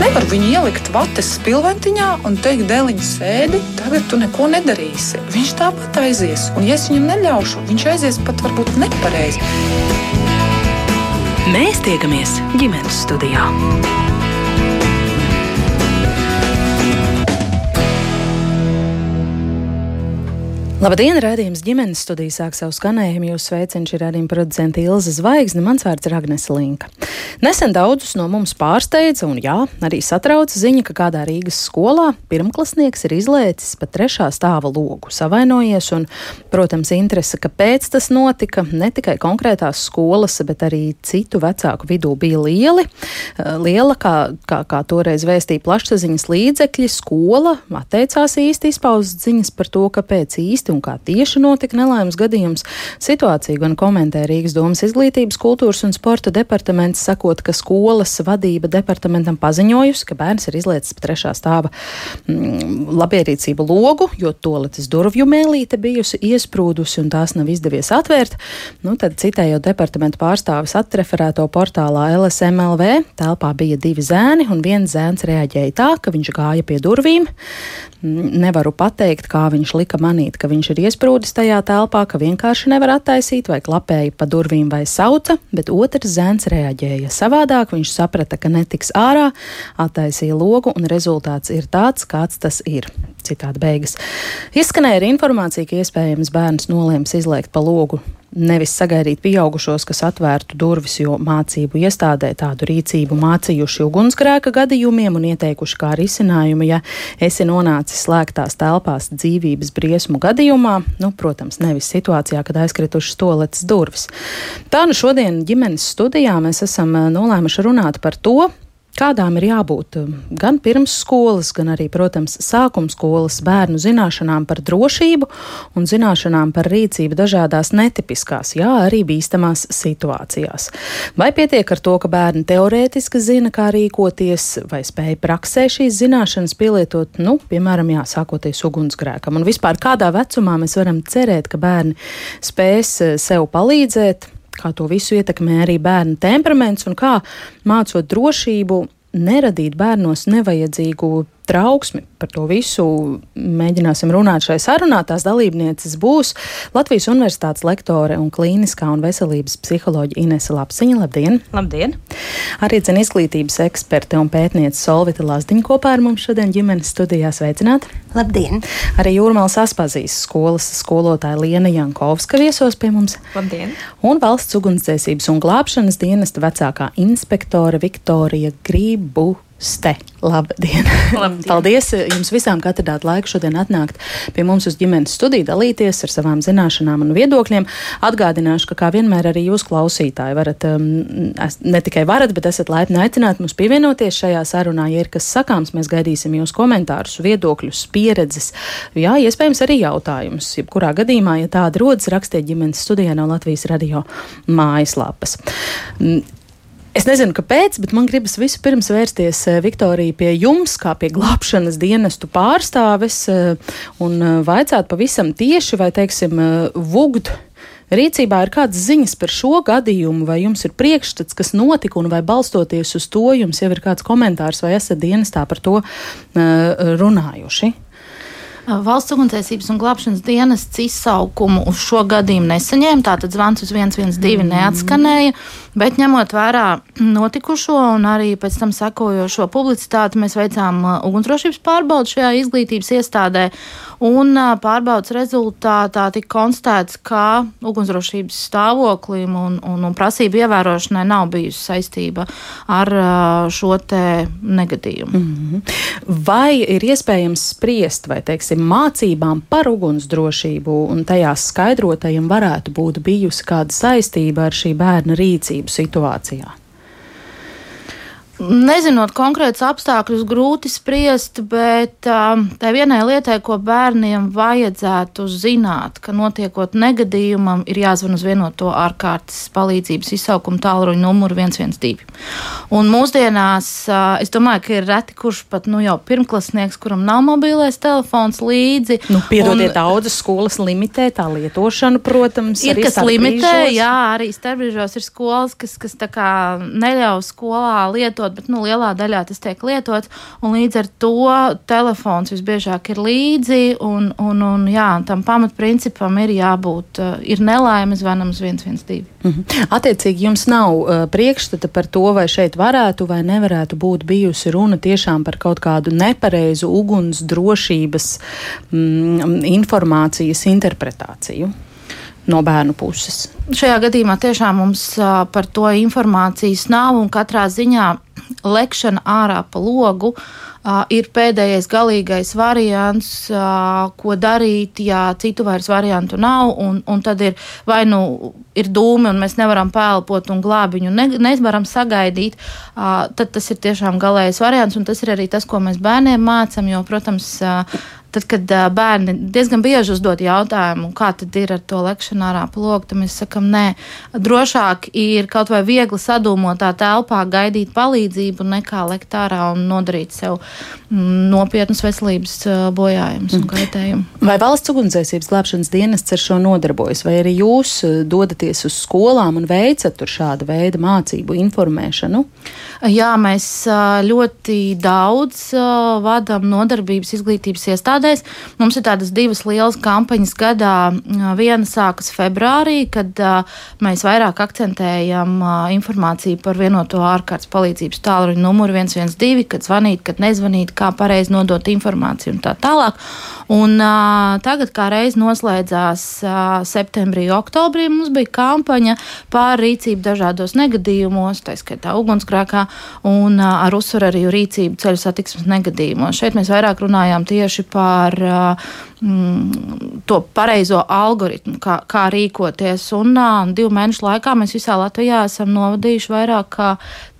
nevaru viņu ielikt vates spilventiņā un teikt, dēliņa sēdi, tagad tu neko nedarīsi. Viņš tāpat aizies, un ja es viņam neļaušu, viņš aizies pat varbūt nepareizi. Mēs tiekamies ģimenes studijā. Labdien, rādījums ģimenes studijā sāk savu skanējumu. Jūsu sveiciens ir arī producents Ilza Zvaigzne, mans vārds ir Agnese Linka. Nesen daudzus no mums pārsteidza un, jā, arī satrauca ziņa, ka kādā Rīgas skolā pirmklasnieks ir izlēcis pa trešā stāva logu, savainojies, un, protams, interese, kāpēc tas notika, ne tikai konkrētās skolas, bet arī citu vecāku vidū bija lieli. Eh, liela, kā, kā, kā toreiz vēstīja plašsaziņas līdzekļi, skola atteicās īsti izpaust ziņas par to, kāpēc īsti īsti un kā tieši notika nelaimes gadījums. Situāciju gan komentē Rīgas domas izglītības, kultūras un sporta departaments, sakot, ka skolas vadība departamentam paziņojusi, ka bērns ir izlietis pa trešā stāva mm, labierīcību logu, jo toaletes durvju mēlīte bijusi iesprūdusi un tās nav izdevies atvērt. Nu, tad citējot departamentu pārstāvis atreferēto portālā LSMLV, telpā bija divi zēni un viens zēns reaģēja tā, ka viņš gāja pie durvīm. Nevaru pateikt, kā viņš lika manīt, ka viņš ir iesprūdis tajā telpā, ka vienkārši nevar attaisīt, vai klapēja pa durvīm, vai sauca, bet otrs zēns reaģēja savādāk. Viņš saprata, ka netiks ārā, attaisīja logu, un rezultāts ir tāds, kāds tas ir. Citādi beigas. Izskanēja arī informācija, ka iespējams bērns nolēms izlēkt pa logu nevis sagaidīt pieaugušos, kas atvērtu durvis, jo mācību iestādē tādu rīcību mācījuši ugunsgrēka gadījumiem un ieteikuši kā risinājumu, ja esi nonācis slēgtās telpās dzīvības briesmu gadījumā, nu, protams, nevis situācijā, kad aizkritušas toaletes durvis. Tā nu šodien ģimenes studijā mēs esam eh, nolēmuši runāt par to, Kādām ir jābūt um, gan pirmsskolas, gan arī, protams, sākumskolas bērnu zināšanām par drošību un zināšanām par rīcību dažādās netipiskās, jā, arī bīstamās situācijās. Vai pietiek ar to, ka bērni teorētiski zina, kā rīkoties, vai spēj praksē šīs zināšanas pielietot, nu, piemēram, jā, sākoties ugunsgrēkam, un vispār kādā vecumā mēs varam cerēt, ka bērni spēs eh, sev palīdzēt kā to visu ietekmē arī bērnu temperaments un kā mācot drošību, neradīt bērnos nevajadzīgu trauksmi. Par to visu mēģināsim runāt šai sarunā. Tās dalībnieces būs Latvijas Universitātes lektore un klīniskā un veselības psiholoģija Inese Lapsiņa. Labdien! Labdien! Arī cena izglītības eksperte un pētniece Solvita Lazdiņa kopā ar mums šodien ģimenes studijā sveicināt. Labdien! Arī Jūrmāls Aspazīs skolas skolotāja Liena Jankovska viesos pie mums. Labdien! Un valsts ugunsdzēsības un glābšanas dienesta vecākā inspektore Viktorija Gribu Ste. Labdien! Labdien. Paldies jums visām, ka atradāt laiku šodien atnākt pie mums uz ģimenes studiju, dalīties ar savām zināšanām un viedokļiem. Atgādināšu, ka kā vienmēr arī jūs klausītāji varat, um, ne tikai varat, bet esat laipni aicināti mums pievienoties šajā sarunā. Ja ir kas sakāms, mēs gaidīsim jūs komentārus, viedokļus, pieredzes, jā, iespējams arī jautājumus. Jebkurā gadījumā, ja tāda rodas, rakstiet ģimenes studijā no Latvijas radio mājaslapas. Es nezinu, kāpēc, bet man gribas vispirms vērsties, eh, Viktorija, pie jums, kā pie glābšanas dienestu pārstāves, eh, un eh, vaicāt pavisam tieši, vai, teiksim, vugd. Rīcībā ir kādas ziņas par šo gadījumu, vai jums ir priekšstats, kas notika, un vai balstoties uz to jums jau ir kāds komentārs, vai esat dienestā par to runājuši? Valsts ugunsdzēsības un glābšanas dienests izsaukumu uz šo gadījumu nesaņēma. Tātad zvans uz 112 neatskanēja. Bet ņemot vērā notikušo un arī pēc tam sekojošo publicitāti, mēs veicām uh, ugunsdrošības pārbaudi šajā izglītības iestādē. Un pārbaudas rezultātā tika konstatēts, ka ugunsdrošības stāvoklim un, un, un prasību ievērošanai nav bijusi saistība ar šo negadījumu. Mm -hmm. Vai ir iespējams spriest, vai teiksim, mācībām par ugunsdrošību un tajās skaidrotajiem varētu būt bijusi kāda saistība ar šī bērna rīcību? situācijā? Nezinot konkrētus apstākļus, grūti spriest, bet um, tā vienai lietai, ko bērniem vajadzētu zināt, ka notiekot negadījumam, ir jāzvan uz vienoto ārkārtas palīdzības izsaukumu tālruņa numuru 112. Un mūsdienās uh, es domāju, ka ir reti, kurš pat nu, jau pirmklasnieks, kuram nav mobilais telefons līdzi. Nu, piedodiet, daudzas skolas limitē tā lietošanu, protams. Ir kas limitē, jā, arī starpbrīžos ir skolas, kas, kas neļauj skolā lietot valoda, bet nu, lielā daļā tas tiek lietots. Līdz ar to telefons visbiežāk ir līdzi, un, un, un jā, tam pamatprincipam ir jābūt, ir nelaime zvanam uz 112. Mhm. Attiecīgi, jums nav uh, priekšstata par to, vai šeit varētu vai nevarētu būt bijusi runa tiešām par kaut kādu nepareizu uguns drošības mm, informācijas interpretāciju no bērnu puses. Šajā gadījumā tiešām mums par to informācijas nav un katrā ziņā lekšana ārā pa logu ir pēdējais galīgais variants, ko darīt, ja citu vairs variantu nav. Un, un tad ir vai nu ir dūmi, un mēs nevaram pelpot un glābiņu ne, nevaram sagaidīt. Tad tas ir tiešām galīgais variants, un tas ir arī tas, ko mēs bērniem mācām. Jo, protams, Tad, kad bērni diezgan bieži uzdod jautājumu, kā tad ir ar to lekšanu ārā plogu, tad mēs sakam, nē, drošāk ir kaut vai viegli sadūmotā telpā gaidīt palīdzību, nekā lekt ārā un nodarīt sev mm, nopietnus veselības bojājumus un mm. kaitējumu. Vai valsts ugunsdzēsības glābšanas dienests ar šo nodarbojas, vai arī jūs dodaties uz skolām un veicat tur šāda veida mācību informēšanu? Jā, mēs ļoti daudz vadām nodarbības izglītības iestādes iestādēs. Mums ir tādas divas lielas kampaņas gadā. Viena sākas februārī, kad mēs vairāk akcentējam informāciju par vienoto ārkārtas palīdzības tālruņa numuru 112, kad zvanīt, kad nezvanīt, kā pareizi nodot informāciju un tā tālāk. Un, tagad, kā reiz noslēdzās septembrī, oktobrī, mums bija kampaņa par rīcību dažādos negadījumos, tā skaitā ugunsgrēkā, un ar uzsvaru arī rīcību ceļu satiksmes negadījumos. Šeit mēs vairāk runājām tieši par uh, mm, to pareizo algoritmu, kā, kā rīkoties. Un uh, divu mēnešu laikā mēs visā Latvijā esam novadījuši vairāk kā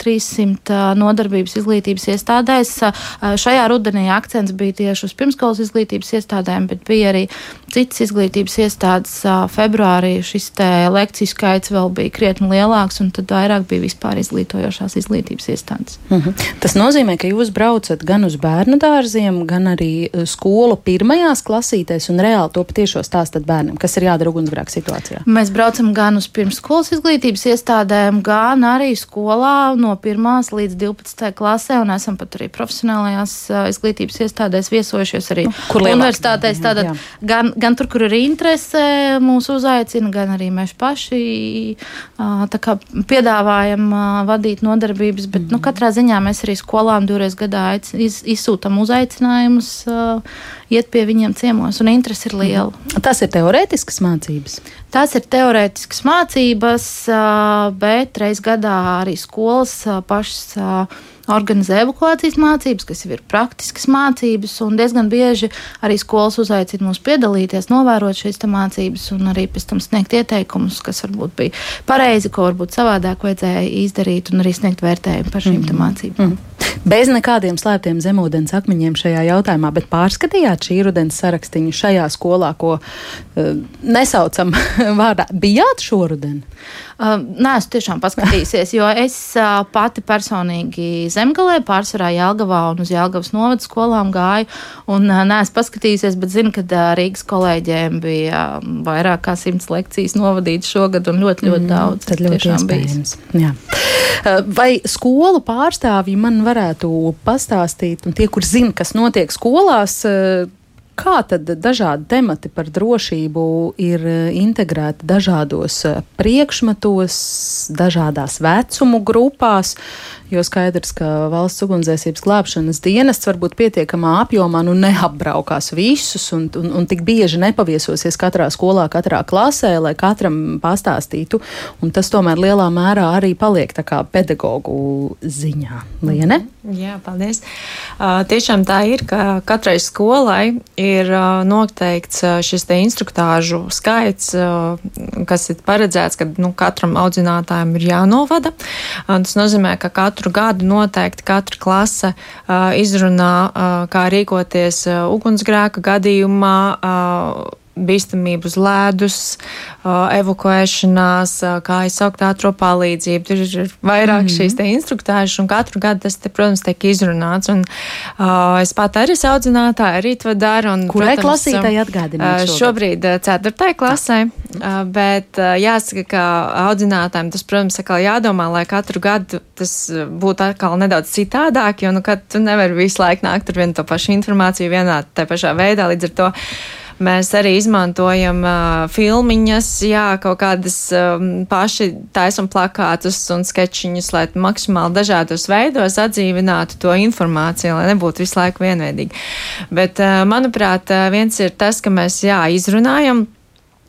300 uh, nodarbības izglītības iestādēs. Uh, šajā rudenī akcents bija tieši uz pirmskolas izglītības iestādēm, bet bija arī citas izglītības iestādes. Uh, februārī šis lekciju skaits vēl bija krietni lielāks, un tad vairāk bija vispār izglītojošās izglītības iestādes. Mhm. -huh. Tas nozīmē, ka jūs braucat gan uz bērnu dārziem, gan arī skolu pirmajās klasēs klasītēs un reāli to patiešo stāstat bērnam, kas ir jādara ugunsgrēka situācijā? Mēs braucam gan uz pirmsskolas izglītības iestādēm, gan arī skolā no 1 līdz 12 klasē, un esam pat arī profesionālajās izglītības iestādēs viesojušies arī kur universitātēs. Tātad gan, gan tur, kur ir interese, mūs uzaicina, gan arī mēs paši kā, piedāvājam vadīt nodarbības, bet mm. nu, katrā ziņā mēs arī skolām divreiz gadā iz, izsūtam uzaicinājumus iet pie viņiem ciemos, un interesi ir liela. Mhm. Tas ir teorētiskas mācības. Tās ir teorētiskas mācības, bet reiz gadā arī skolas pašas organizē evakuācijas mācības, kas jau ir praktiskas mācības, un diezgan bieži arī skolas uzaicina mūs piedalīties, novērot šīs mācības, un arī pēc tam sniegt ieteikumus, kas varbūt bija pareizi, ko varbūt savādāk vajadzēja izdarīt, un arī sniegt vērtējumu par šīm mm -hmm. mācībām. Mm -hmm bez nekādiem slēptiem zemūdens akmeņiem šajā jautājumā, bet pārskatījāt šī rudens sarakstiņu šajā skolā, ko uh, nesaucam vārdā. Bijāt šoruden? Uh, nē, es tiešām paskatīsies, jo es uh, pati personīgi zemgalē, pārsvarā Jelgavā un uz Jelgavas novada skolām gāju, un uh, nē, es paskatīsies, bet zinu, ka Rīgas kolēģiem bija vairāk kā simts lekcijas novadītas šogad un ļoti, ļoti mm, daudz. Tad ļoti iespējams. Jā. Vai skolu pārstāvji man varētu pastāstīt, un tie, kur zina, kas notiek skolās, kā tad dažādi temati par drošību ir integrēti dažādos priekšmetos, dažādās vecumu grupās? Jo skaidrs, ka valsts ugunsdzēsības glābšanas dienests varbūt pietiekamā apjomā nu, neapbraukās visus un, un, un tik bieži nepaviesosies katrā skolā, katrā klasē, lai katram pastāstītu. Un tas tomēr lielā mērā arī paliek pedagoģu ziņā. Liene? Jā, paldies. Uh, tiešām tā ir, ka katrai skolai ir uh, noteikts uh, šis instruktāžu skaits, uh, kas ir paredzēts, ka nu, katram audzinātājam ir jānovada. Uh, tas nozīmē, ka katru katru gadu noteikti katra klase izrunā, kā rīkoties ugunsgrēka gadījumā. Bīstamību uz ledus, evakuēšanās, kā izsaukt ātro palīdzību. Tur ir vairāk mm -hmm. šīs instruktāžas, un katru gadu tas, te, protams, tiek izrunāts. Un, uh, es pat arī esmu audzinātāja, arī to daru. Un, Kurai klasītai atgādināt? Uh, šobrīd ceturtai klasē, uh, bet uh, jāsaka, ka audzinātājiem tas, protams, atkal jādomā, lai katru gadu tas būtu atkal nedaudz citādāk, jo, nu, tu nevari visu laiku nākt ar vienu to pašu informāciju vienā tā pašā veidā, līdz ar to Mēs arī izmantojam uh, filmiņas, jā, kaut kādas um, paši taisam plakātus un sketčiņus, lai maksimāli dažādos veidos atdzīvinātu to informāciju, lai nebūtu visu laiku vienveidīgi. Bet, uh, manuprāt, viens ir tas, ka mēs, jā, izrunājam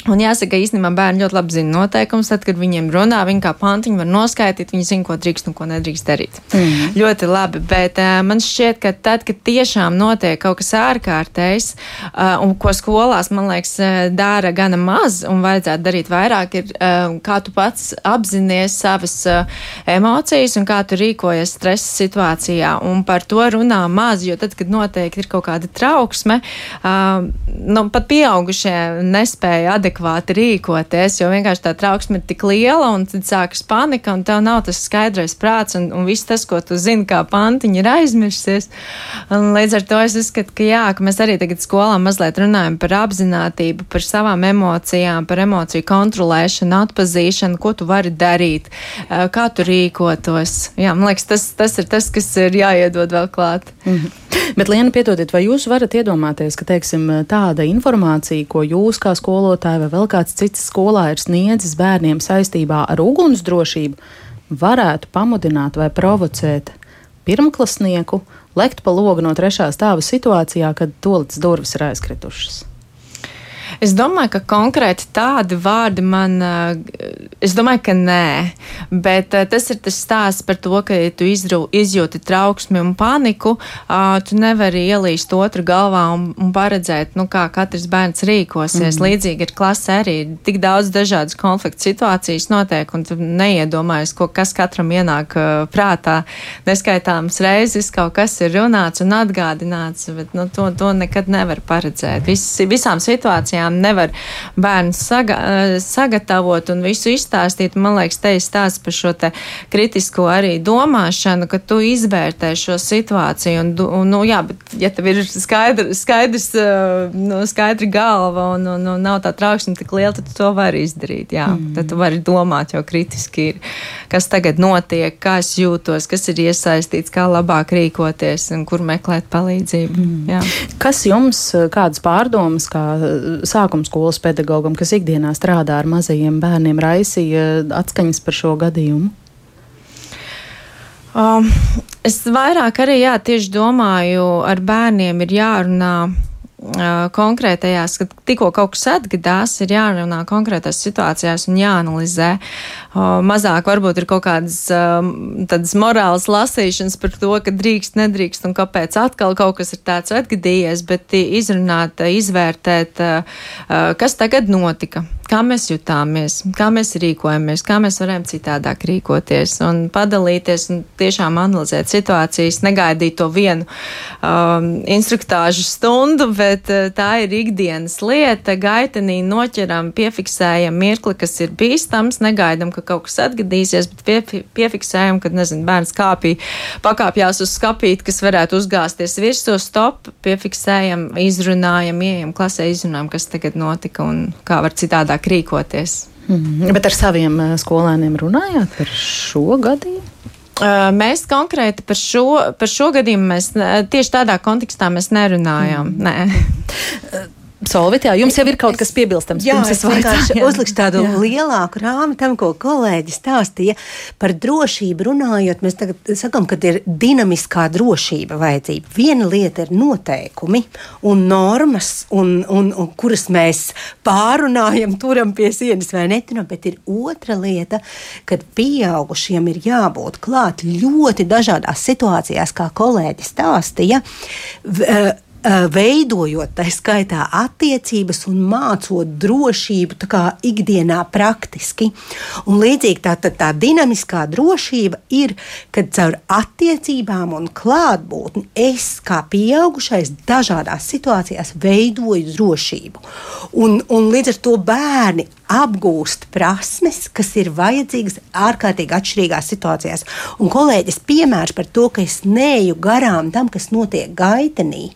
Un jāsaka, īstenībā bērni ļoti labi zina noteikumus. Tad, kad viņiem runā, viņi kā pantiņu var noskaidrot, viņi zina, ko drīkst un ko nedrīkst darīt. Mm. Ļoti labi, bet uh, man šķiet, ka tad, kad tiešām notiek kaut kas ārkārtējs, uh, un ko skolās, man liekas, dara gana maz un vajadzētu darīt vairāk, ir uh, kā tu pats apzinājies savas uh, emocijas un kā tu rīkojies stresa situācijā. Un par to runā maz, jo tad, kad noteikti ir kaut kāda trauksme, uh, nu, pat pieaugušie nespēja adekvāti adekvāti rīkoties, jo vienkārši tā trauksme ir tik liela, un tad sākas panika, un tev nav tas skaidrais prāts, un, un viss tas, ko tu zini, kā pantiņa ir aizmirsies. Un līdz ar to es uzskatu, ka jā, ka mēs arī tagad skolā mazliet runājam par apzinātību, par savām emocijām, par emociju kontrolēšanu, atpazīšanu, ko tu vari darīt, kā tu rīkotos. Jā, man liekas, tas, tas ir tas, kas ir jāiedod vēl klāt. Mm -hmm. Bet, Liena, piedodiet, vai jūs varat iedomāties, ka teiksim, tāda informācija, ko jūs kā skolotāji vai vēl kāds cits skolā ir sniedzis bērniem saistībā ar ugunsdrošību, varētu pamudināt vai provocēt pirmklasnieku lekt pa logu no trešā stāva situācijā, kad tolīdz durvis ir aizkritušas? Es domāju, ka konkrēti tādi vārdi man, eh, es domāju, ka nē, bet eh, tas ir tas stāsts par to, ka, ja tu izru, izjūti trauksmi un paniku, tu nevari ielīst otru galvā un, un paredzēt, nu, kā katrs bērns rīkosies. Mm. Līdzīgi ir klasē arī tik daudz dažādas konflikta situācijas notiek, un tu neiedomājies, ko, kas katram ienāk prātā. Neskaitāmas reizes kaut kas ir runāts un atgādināts, bet nu, to, to nekad nevar paredzēt. Vis, visām situācijām nevar bērns saga, sagatavot un visu izstāstīt. Man liekas, te ir stāsts par šo te kritisko arī domāšanu, ka tu izvērtē šo situāciju. Un, un, nu, jā, bet ja tev ir skaidr, skaidrs, nu, skaidri galva un, un, un nav tā trauksme tik liela, tad tu to vari izdarīt. Jā, mm. Tad tu vari domāt jau kritiski, ir, kas tagad notiek, kā es jūtos, kas ir iesaistīts, kā labāk rīkoties un kur meklēt palīdzību. Mm. Jā. Kas jums kādas pārdomas, kā sāk sākuma skolas pedagogam, kas ikdienā strādā ar mazajiem bērniem, raisīja atskaņas par šo gadījumu? Um, es vairāk arī jā, tieši domāju, ar bērniem ir jārunā konkrētajās, kad tikko kaut kas atgadās, ir jārunā konkrētās situācijās un jāanalizē. Mazāk varbūt ir kaut kādas tādas morālas lasīšanas par to, ka drīkst, nedrīkst un kāpēc atkal kaut kas ir tāds atgadījies, bet izrunāt, izvērtēt, kas tagad notika, kā mēs jutāmies, kā mēs rīkojamies, kā mēs varam citādāk rīkoties un padalīties un tiešām analizēt situācijas, negaidīt to vienu um, instruktāžu stundu, bet uh, tā ir ikdienas lieta. Gaitenī noķeram, piefiksējam mirkli, kas ir bīstams, negaidam, ka kaut kas atgadīsies, bet pie, piefiksējam, kad, nezinu, bērns kāpī, pakāpjās uz skapīt, kas varētu uzgāzties virsū, stop, piefiksējam, izrunājam, ieejam klasē, izrunājam, kas tagad notika un kā var citādāk rīkoties. Mm, bet ar saviem eh, skolēniem runājāt par šo gadījumu? Mēs konkrēti par šo, par šo gadījumu mēs tieši tādā kontekstā mēs nerunājām. Mm. Nē. Solvit, jā, jums jau ir kaut kas piebilstams. Jā, es vienkārši uzlikšu tādu jā. lielāku rāmi tam, ko kolēģis stāstīja par drošību runājot. Mēs tagad sakam, ka ir dinamiskā drošība vajadzība. Viena lieta ir noteikumi un normas, un, un, un kuras mēs pārunājam, turam pie sienas vai neturam, bet ir otra lieta, kad pieaugušiem ir jābūt klāt ļoti dažādās situācijās, kā kolēģis stāstīja veidojot tā skaitā attiecības un mācot drošību ikdienā praktiski. Un līdzīgi tā, tā, tā dinamiskā drošība ir, kad caur attiecībām un klātbūtni es kā pieaugušais dažādās situācijās veidoju drošību. Un, un līdz ar to bērni apgūst prasmes, kas ir vajadzīgas ārkārtīgi atšķirīgās situācijās. Un kolēģis piemērs par to, ka es neju garām tam, kas notiek gaitenī,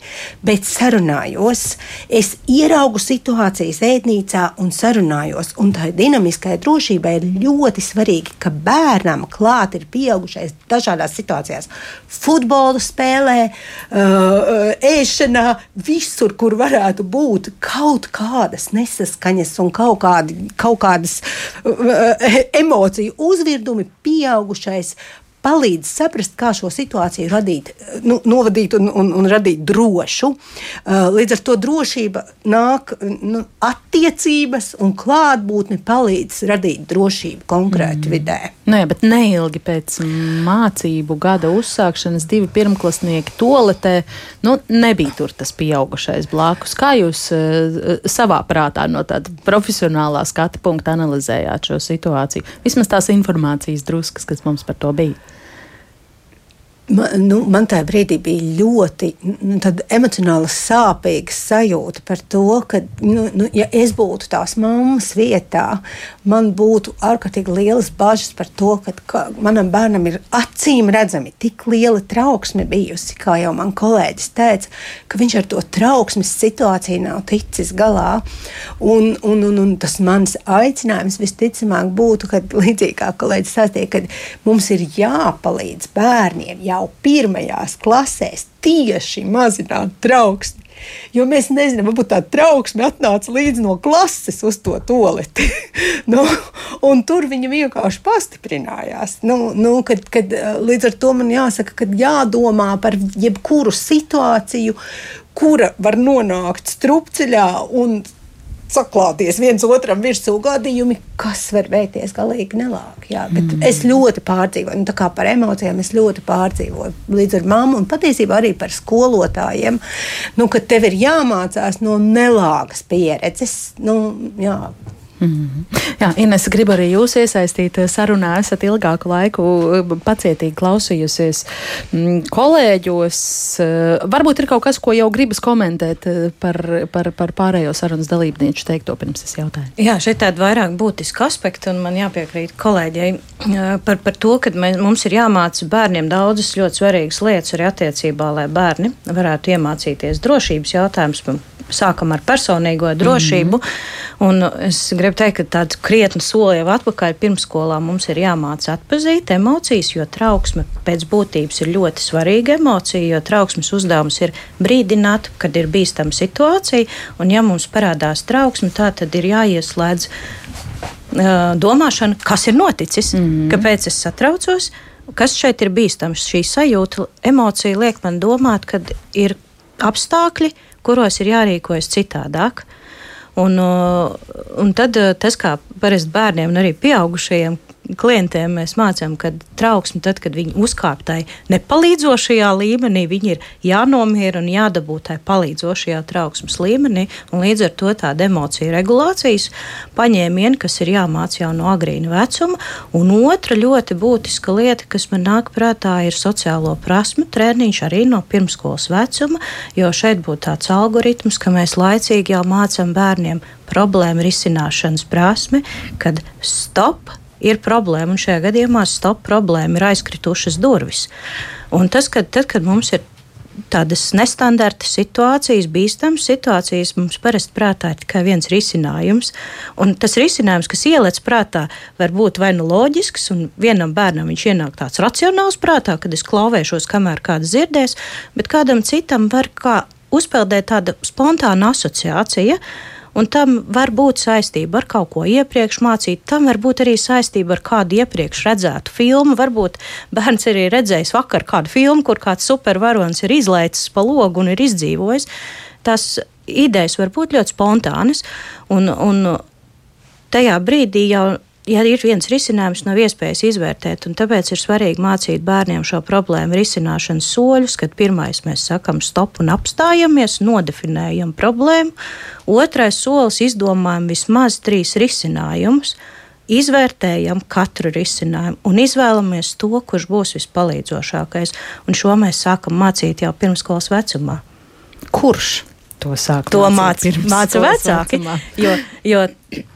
bet sarunājos. Es ieraugu situācijas ēdnīcā un sarunājos. Un tā dinamiskai drošībai ir ļoti svarīgi, ka bērnam klāt ir pieaugušais dažādās situācijās. Futbola spēlē, uh, ēšanā, visur, kur varētu būt kaut kādas nesaskaņas un kaut, kādi, kaut kādas uh, emociju uzvirdumi, pieaugušais palīdz saprast, kā šo situāciju radīt, nu, novadīt un, un, un radīt drošu. Uh, līdz ar to drošība nāk nu, attiecības un klātbūtne palīdz radīt drošību konkrēti mm. vidē. Nu jā, bet neilgi pēc mācību gada uzsākšanas divi pirmklasnieki toletē, nu, nebija tur tas pieaugušais blakus. Kā jūs uh, savā prātā no tāda profesionālā skata punkta analizējāt šo situāciju? Vismaz tās informācijas druskas, kas mums par to bija. Man, nu, man tajā brīdī bija ļoti nu, emocionāli sāpīga sajūta par to, ka, nu, nu, ja es būtu tās mammas vietā, man būtu ārkārtīgi lielas bažas par to, ka, ka manam bērnam ir acīm redzami tik liela trauksme bijusi, kā jau man kolēģis teica, ka viņš ar to trauksmes situāciju nav ticis galā. Un, un, un, un tas mans aicinājums visticamāk būtu, ka līdzīgi kā kolēģis stāstīja, ka mums ir jāpalīdz bērniem. Jā, jau pirmajās klasēs tieši mazināt trauksmi. Jo mēs nezinām, varbūt tā trauksme atnāca līdzi no klases uz to toleti. nu, tur viņa vienkārši pastiprinājās. Nu, nu, kad, kad, līdz ar to man jāsaka, ka jādomā par jebkuru situāciju, kura var nonākt strupceļā un saklāties viens otram virsū gadījumi, kas var beigties galīgi nelāk. Jā, bet mm. es ļoti pārdzīvoju, nu, tā kā par emocijām es ļoti pārdzīvoju līdz ar mammu un patiesībā arī par skolotājiem, nu, ka tev ir jāmācās no nelāgas pieredzes. Nu, jā, Mm. Jā, Ines, gribu arī jūs iesaistīt sarunā. Esat ilgāku laiku eh, pacietīgi klausījusies mm, kolēģos. Eh, varbūt ir kaut kas, ko jau gribas komentēt eh, par, par, par pārējo sarunas dalībnieku teikto pirms es jautāju. Jā, šeit tāda vairāk būtiska aspekta, un man jāpiekrīt kolēģei par, par to, ka mēs, mums ir jāmāca bērniem daudzas ļoti svarīgas lietas arī attiecībā, lai bērni varētu iemācīties drošības jautājumus sākam ar personīgo drošību. Mm -hmm. Un es gribu teikt, ka tāda krietna soli jau atpakaļ pirmsskolā mums ir jāmāca atpazīt emocijas, jo trauksme pēc būtības ir ļoti svarīga emocija, jo trauksmes uzdevums ir brīdināt, kad ir bīstama situācija, un ja mums parādās trauksme, tā tad ir jāieslēdz uh, domāšana, kas ir noticis, mm -hmm. kāpēc es satraucos. Kas šeit ir bīstams? Šī sajūta, emocija liek man domāt, ka ir apstākļi, kuros ir jārīkojas citādāk. Un, uh, un tad uh, tas, kā parasti bērniem un arī pieaugušajiem, klientiem mēs mācām, ka trauksme, tad, kad viņi uzkāp tajā nepalīdzošajā līmenī, viņi ir jānomierina un jādabū tajā palīdzošajā trauksmes līmenī. Līdz ar to tāda emociju regulācijas paņēmiena, kas ir jāmācās jau no agrīna vecuma. Un otra ļoti būtiska lieta, kas man nāk prātā, ir sociālo prasmu treniņš arī no pirmskolas vecuma, jo šeit būtu tāds algoritms, ka mēs laicīgi jau mācām bērniem problēmu risināšanas prasmi, kad stop ir problēma, un šajā gadījumā stop problēma ir aizkritušas durvis. Un tas, kad, tad, kad mums ir tādas nestandarta situācijas, bīstamas situācijas, mums parasti prātā ir tikai viens risinājums. Un tas risinājums, kas ielēc prātā, var būt vai nu loģisks, un vienam bērnam viņš ienāk tāds racionāls prātā, kad es klauvēšos, kamēr kāds dzirdēs, bet kādam citam var kā uzpeldēt tāda spontāna asociācija. Ja? Un tam var būt saistība ar kaut ko iepriekš mācīt, tam var būt arī saistība ar kādu iepriekš redzētu filmu. Varbūt bērns arī redzējis vakar kādu filmu, kur kāds supervaronis ir izlaicis pa logu un ir izdzīvojis. Tas idejas var būt ļoti spontānas, un, un tajā brīdī jau ja ir viens risinājums, nav iespējas izvērtēt, un tāpēc ir svarīgi mācīt bērniem šo problēmu risināšanas soļus, kad pirmais mēs sakam stop un apstājamies, nodefinējam problēmu, otrais solis izdomājam vismaz trīs risinājumus, izvērtējam katru risinājumu un izvēlamies to, kurš būs vispalīdzošākais, un šo mēs sākam mācīt jau pirmskolas vecumā. Kurš? To, to māca, māca vecāki. Jo, jo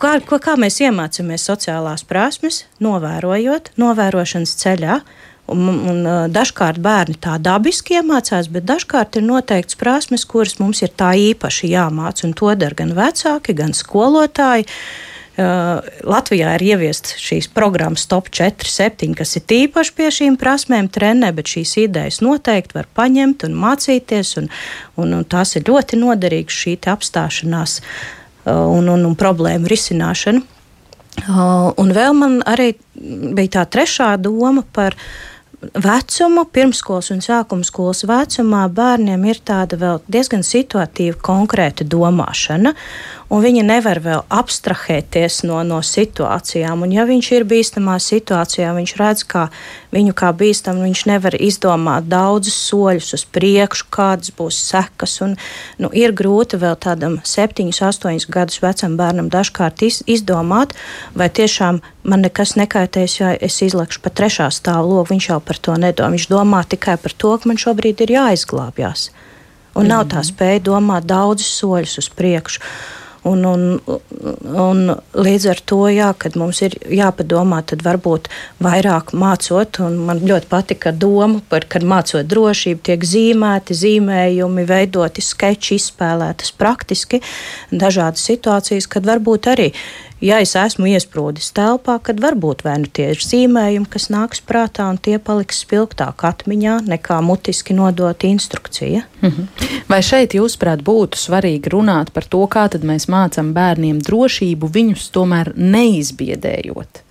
kā, ko, kā mēs iemācāmies sociālās prasmes, novērojot, novērošanas ceļā. Un, un, dažkārt bērni tā dabiski iemācās, bet dažkārt ir noteikts prasmes, kuras mums ir tā īpaši jāmāca. To dara gan vecāki, gan skolotāji. Uh, Uh, Latvijā ir ieviestas šīs programmas Top 4, 7, kas ir tīpaši pie šīm prasmēm trenē, bet šīs idejas noteikti var paņemt un mācīties, un, un, un tās ir ļoti noderīgas šī apstāšanās uh, un, un, un problēmu risināšana. Uh, un vēl man arī bija tā trešā doma par vecumu, pirmskolas un sākuma skolas vecumā bērniem ir tāda diezgan situatīva, konkrēta domāšana un viņi nevar vēl abstrahēties no, no situācijām. Un ja viņš ir bīstamā situācijā, viņš redz, kā viņu kā bīstam, viņš nevar izdomāt daudzus soļus uz priekšu, kādas būs sekas. Un, nu, ir grūti vēl tādam septiņus, astoņus gadus vecam bērnam dažkārt iz, izdomāt, vai tiešām man nekas nekaitēs, ja es izlekšu pa trešā stāvu logu. Viņš jau par to nedomā. Viņš domā tikai par to, ka man šobrīd ir jāizglābjas. Un nav tā mhm. spēja domāt daudzus soļus uz priekšu. Un, un, un līdz ar to, jā, kad mums ir jāpadomā, tad varbūt vairāk mācot, un man ļoti patika doma par, kad mācot drošību, tiek zīmēti zīmējumi, veidoti skeči, izspēlētas praktiski. Dažādas situācijas, kad varbūt arī ja es esmu iesprūdis telpā, tad varbūt vai nu tie ir zīmējumi, kas nāks prātā, un tie paliks spilgtāk atmiņā nekā mutiski nodot instrukcija. -hmm. Vai šeit, jūsuprāt, būtu svarīgi runāt par to, kā mēs mācām bērniem drošību, viņus tomēr neizbiedējot?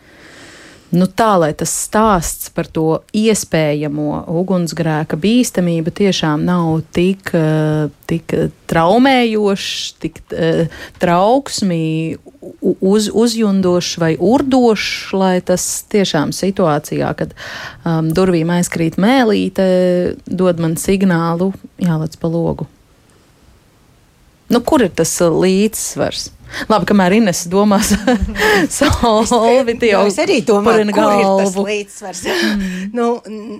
Nu, tā, lai tas stāsts par to iespējamo ugunsgrēka bīstamību tiešām nav tik, eh, tik traumējošs, tik uh, trauksmī uz, uzjundošs vai urdošs, lai tas tiešām situācijā, kad um, durvīm aizkrīt mēlīte, dod man signālu jālec pa logu. Nu, kur ir tas līdzsvars? Labi, kamēr Ines domās solviti jau. Es arī domāju, kur ir tas līdzsvars. Mm. nu,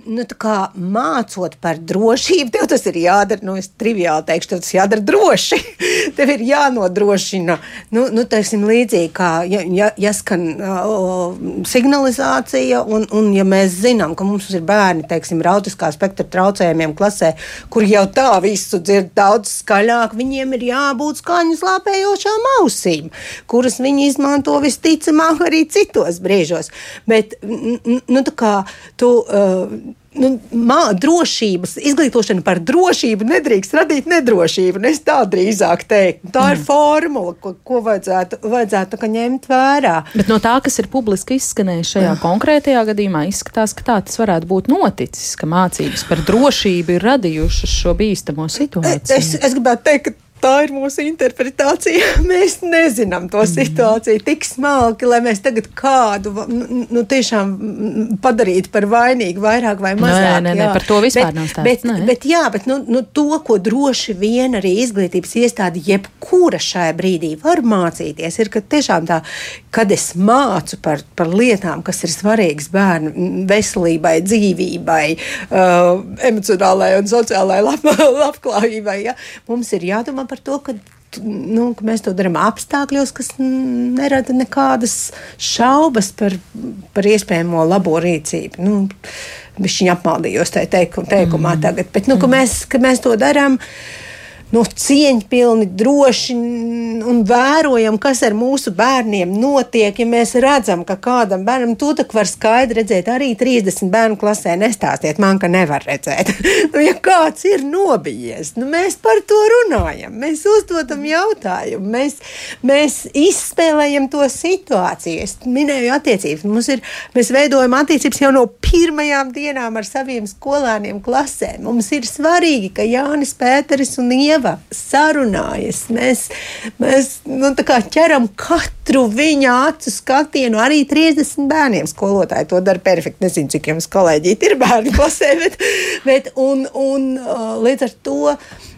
nu, tā kā mācot par drošību, tev tas ir jādara, nu, es triviāli teikšu, tev tas jādara droši. tev ir jānodrošina, nu, nu teiksim, līdzīgi kā, ja, ja, ja skan uh, signalizācija, un, un ja mēs zinām, ka mums ir bērni, teiksim, autiskā spektra traucējumiem klasē, kur jau tā visu dzird daudz skaļāk, viņiem ir jābūt skaņu slāpējošām ausīm ausīm, kuras viņi izmanto visticamāk arī citos brīžos. Bet, nu, tā kā tu. Uh, nu, mā, drošības, izglītošana par drošību nedrīkst radīt nedrošību. Es tā drīzāk teiktu. Tā mm. ir formula, ko, ko vajadzētu, vajadzētu ņemt vērā. Bet no tā, kas ir publiski izskanējis šajā mm. konkrētajā gadījumā, izskatās, ka tā tas varētu būt noticis, ka mācības par drošību ir radījušas šo bīstamo situāciju. Es, es gribētu teikt, ka tā ir mūsu interpretācija. Mēs nezinām to mm. situāciju tik smalki, lai mēs tagad kādu nu, nu, tiešām padarītu par vainīgu, vairāk vai mazāk. Nē, nē, nē par to vispār bet, nav stāsts. Bet, nē. bet, jā, bet nu, nu, to, ko droši vien arī izglītības iestāde, jebkura šajā brīdī var mācīties, ir, ka tiešām tā, kad es mācu par, par lietām, kas ir svarīgas bērnu veselībai, dzīvībai, uh, emocionālajai un sociālajai lab, labklājībai, ja, mums ir jādomā par to, ka nu, ka mēs to darām apstākļos, kas nerada nekādas šaubas par, par iespējamo labo rīcību. Nu, Viņa apmaldījos tajā teikumā mm. tagad, bet nu, ka mēs, ka mēs to darām. Uh, nu, cieņpilni, droši un vērojam, kas ar mūsu bērniem notiek. Ja mēs redzam, ka kādam bērnam to tā var skaidri redzēt, arī 30 bērnu klasē nestāstiet man, ka nevar redzēt. nu, ja kāds ir nobijies, nu, mēs par to runājam, mēs uzdodam jautājumu, mēs, mēs izspēlējam to situāciju. Es minēju attiecības. Mums ir, mēs veidojam attiecības jau no pirmajām dienām ar saviem skolēniem klasē. Mums ir svarīgi, ka Jānis Pēteris un Ieva Ieva sarunājas. Mēs, mēs nu, ķeram katru viņa acu skatienu, arī 30 bērniem. Skolotāji to dara perfekti. Nezinu, cik jums kolēģi ir bērni klasē, bet, bet un, un, līdz ar to.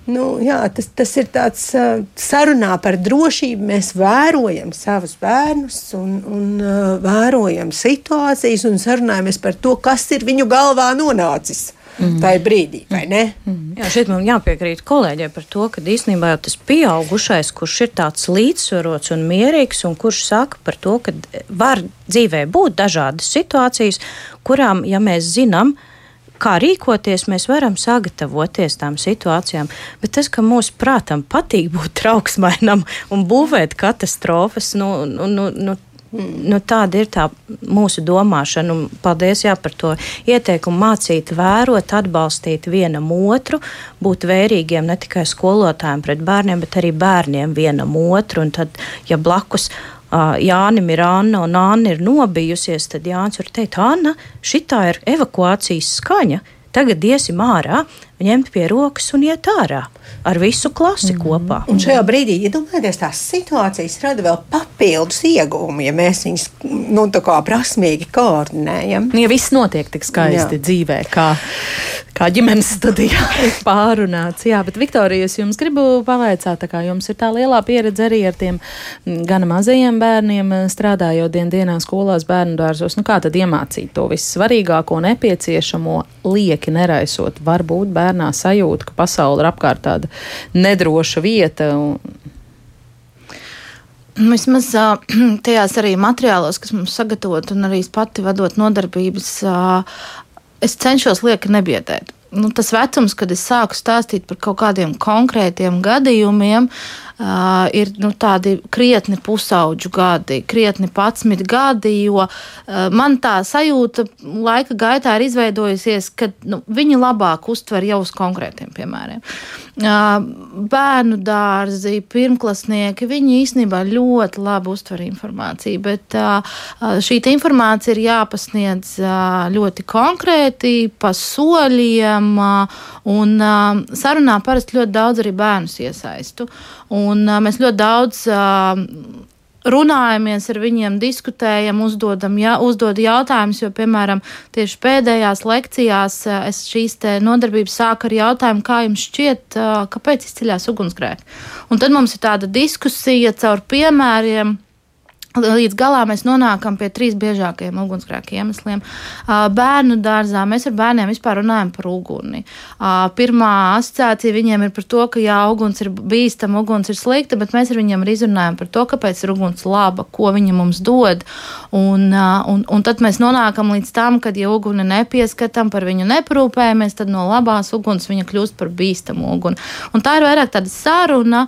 Nu, jā, tas, tas ir tāds uh, sarunā par drošību. Mēs vērojam savus bērnus un, un uh, vērojam situācijas un sarunājamies par to, kas ir viņu galvā nonācis. Mm. Tā ir brīdī, vai ne? Mm. Jā, šeit man jāpiekrīt kolēģiem par to, ka īstenībā jau tas pieaugušais, kurš ir tāds līdzsvarots un mierīgs, un kurš saka par to, ka var dzīvē būt dažādas situācijas, kurām, ja mēs zinām, kā rīkoties, mēs varam sagatavoties tām situācijām. Bet tas, ka mūsu prātam patīk būt trauksmainam un būvēt katastrofas, nu, nu, nu, nu Nu, tāda ir tā mūsu domāšana. Un paldies jā, par to ieteikumu mācīt, vērot, atbalstīt vienam otru, būt vērīgiem ne tikai skolotājiem pret bērniem, bet arī bērniem vienam otru. Un tad, ja blakus uh, Jānim ir Anna un Anna ir nobijusies, tad Jānis var teikt, Anna, šitā ir evakuācijas skaņa. Tagad iesim ārā, ņemt pie rokas un iet ārā ar visu klasi mm. kopā. Un šajā brīdī, iedomājieties, ja tās situācijas rada vēl papildus iegūmu, ja mēs viņus nu, prasmīgi koordinējam. Ja viss notiek tik skaisti Jā. dzīvē, kā, kā ģimenes studijā pārunāts. Jā, bet Viktorija, es jums gribu pavaicāt, kā jums ir tā lielā pieredze arī ar tiem gana mazajiem bērniem, strādājot dien dienā skolās, bērnu dārzos. Nu, kā tad iemācīt to vissvarīgāko, nepieciešamo, lieki neraisot? Varbūt bērnā sajūta, ka pasaule ir apkārt tāda nedroša vieta. Un... Vismaz tajās arī materiālos, kas mums sagatavot, un arī pati vadot nodarbības, es cenšos lieki nebiedēt. Nu, tas vecums, kad es sāku stāstīt par kaut kādiem konkrētiem gadījumiem, uh, Uh, ir nu, tādi krietni pusauģu gadi, krietni patsmit gadi, jo uh, man tā sajūta laika gaitā ir izveidojusies, ka nu, viņi labāk uztver jau uz konkrētiem piemēriem. Uh, bērnu dārzi, pirmklasnieki, viņi īstenībā ļoti labi uztver informāciju, bet uh, šī informācija ir jāpasniedz uh, ļoti konkrēti, pa soļiem, un sarunā parasti ļoti daudz arī bērnus iesaistu. Un, uh, mēs ļoti daudz runājamies ar viņiem, diskutējam, uzdodam, ja, uzdod jautājumus, jo, piemēram, tieši pēdējās lekcijās es šīs nodarbības sāku ar jautājumu, kā jums šķiet, kāpēc izceļās ugunsgrēki. Un tad mums ir tāda diskusija caur piemēriem Līdz galā mēs nonākam pie trīs biežākajiem ugunsgrēku iemesliem. Bērnu dārzā mēs ar bērniem vispār runājam par uguni. Pirmā asociācija viņiem ir par to, ka jā, uguns ir bīstama, uguns ir slikta, bet mēs ar viņiem arī runājam par to, kāpēc ir uguns laba, ko viņa mums dod. Un, un, un tad mēs nonākam līdz tam, kad, ja uguni nepieskatām, par viņu neprūpējamies, tad no labās uguns viņa kļūst par bīstamu uguni. Un tā ir vairāk tāda saruna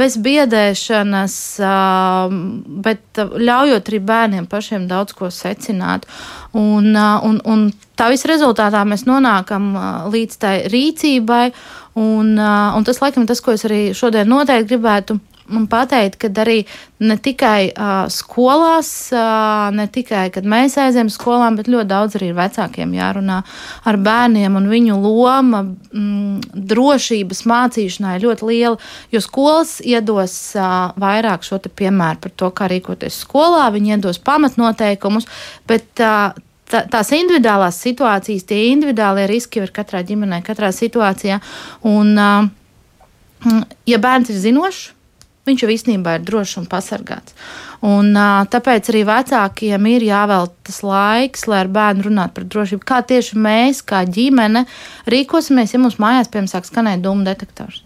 bez biedēšanas, bet ļaujot arī bērniem pašiem daudz ko secināt. Un, un, un tā visa rezultātā mēs nonākam līdz tai rīcībai, un, un tas laikam tas, ko es arī šodien noteikti gribētu man pateikt, ka arī ne tikai uh, skolās, uh, ne tikai, kad mēs aizējām skolām, bet ļoti daudz arī vecākiem jārunā ar bērniem, un viņu loma mm, drošības mācīšanā ir ļoti liela, jo skolas iedos uh, vairāk šo piemēru par to, kā rīkoties skolā, viņi iedos pamatnoteikumus, bet uh, tā, tās individuālās situācijas, tie individuālie riski ir katrā ģimenē, katrā situācijā. Un, uh, ja bērns ir zinošs, viņš jau īstenībā ir drošs un pasargāts. Un, tāpēc arī vecākiem ir jāvēl tas laiks, lai ar bērnu runātu par drošību. Kā tieši mēs, kā ģimene, rīkosimies, ja mums mājās, piemēram, sāk skanēt dūmu detektors.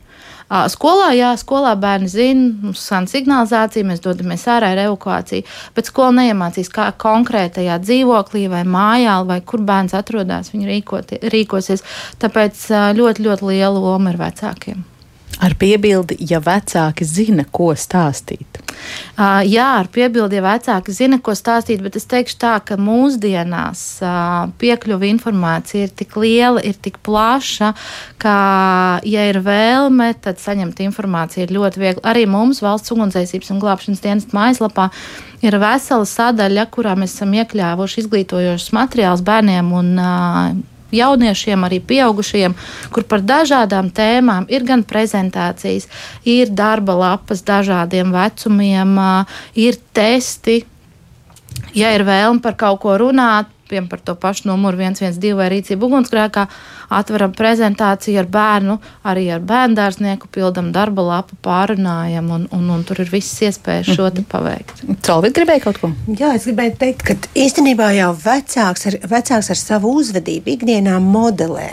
Skolā, jā, skolā bērni zina, mums skan signalizācija, mēs dodamies ārā ar evakuāciju, bet skola neiemācīs, kā konkrētajā dzīvoklī vai mājā, vai kur bērns atrodas, viņi rīkoti, rīkosies. Tāpēc ļoti, ļoti liela loma ir vecākiem. Ar piebildi, ja vecāki zina, ko stāstīt. Uh, jā, ar piebildi, ja vecāki zina, ko stāstīt, bet es teikšu tā, ka mūsdienās uh, piekļuva informācija ir tik liela, ir tik plaša, ka, ja ir vēlme, tad saņemt informāciju ir ļoti viegli. Arī mums valsts ugunsdzēsības un glābšanas dienas mājaslapā ir vesela sadaļa, kurā mēs esam iekļāvuši izglītojošus materiālus bērniem un uh, jauniešiem, arī pieaugušiem, kur par dažādām tēmām ir gan prezentācijas, ir darba lapas dažādiem vecumiem, ir testi. Ja ir vēlme par kaut ko runāt, piemēram, par to pašu numuru 112 vai rīcību ugunsgrēkā, atveram prezentāciju ar bērnu, arī ar bērndārznieku, pildam darba lapu, pārunājam, un, un, un tur ir visas iespējas šo te paveikt. Calvi gribēja kaut ko? Jā, es gribēju teikt, ka īstenībā jau vecāks ar, vecāks ar savu uzvedību ikdienā modelē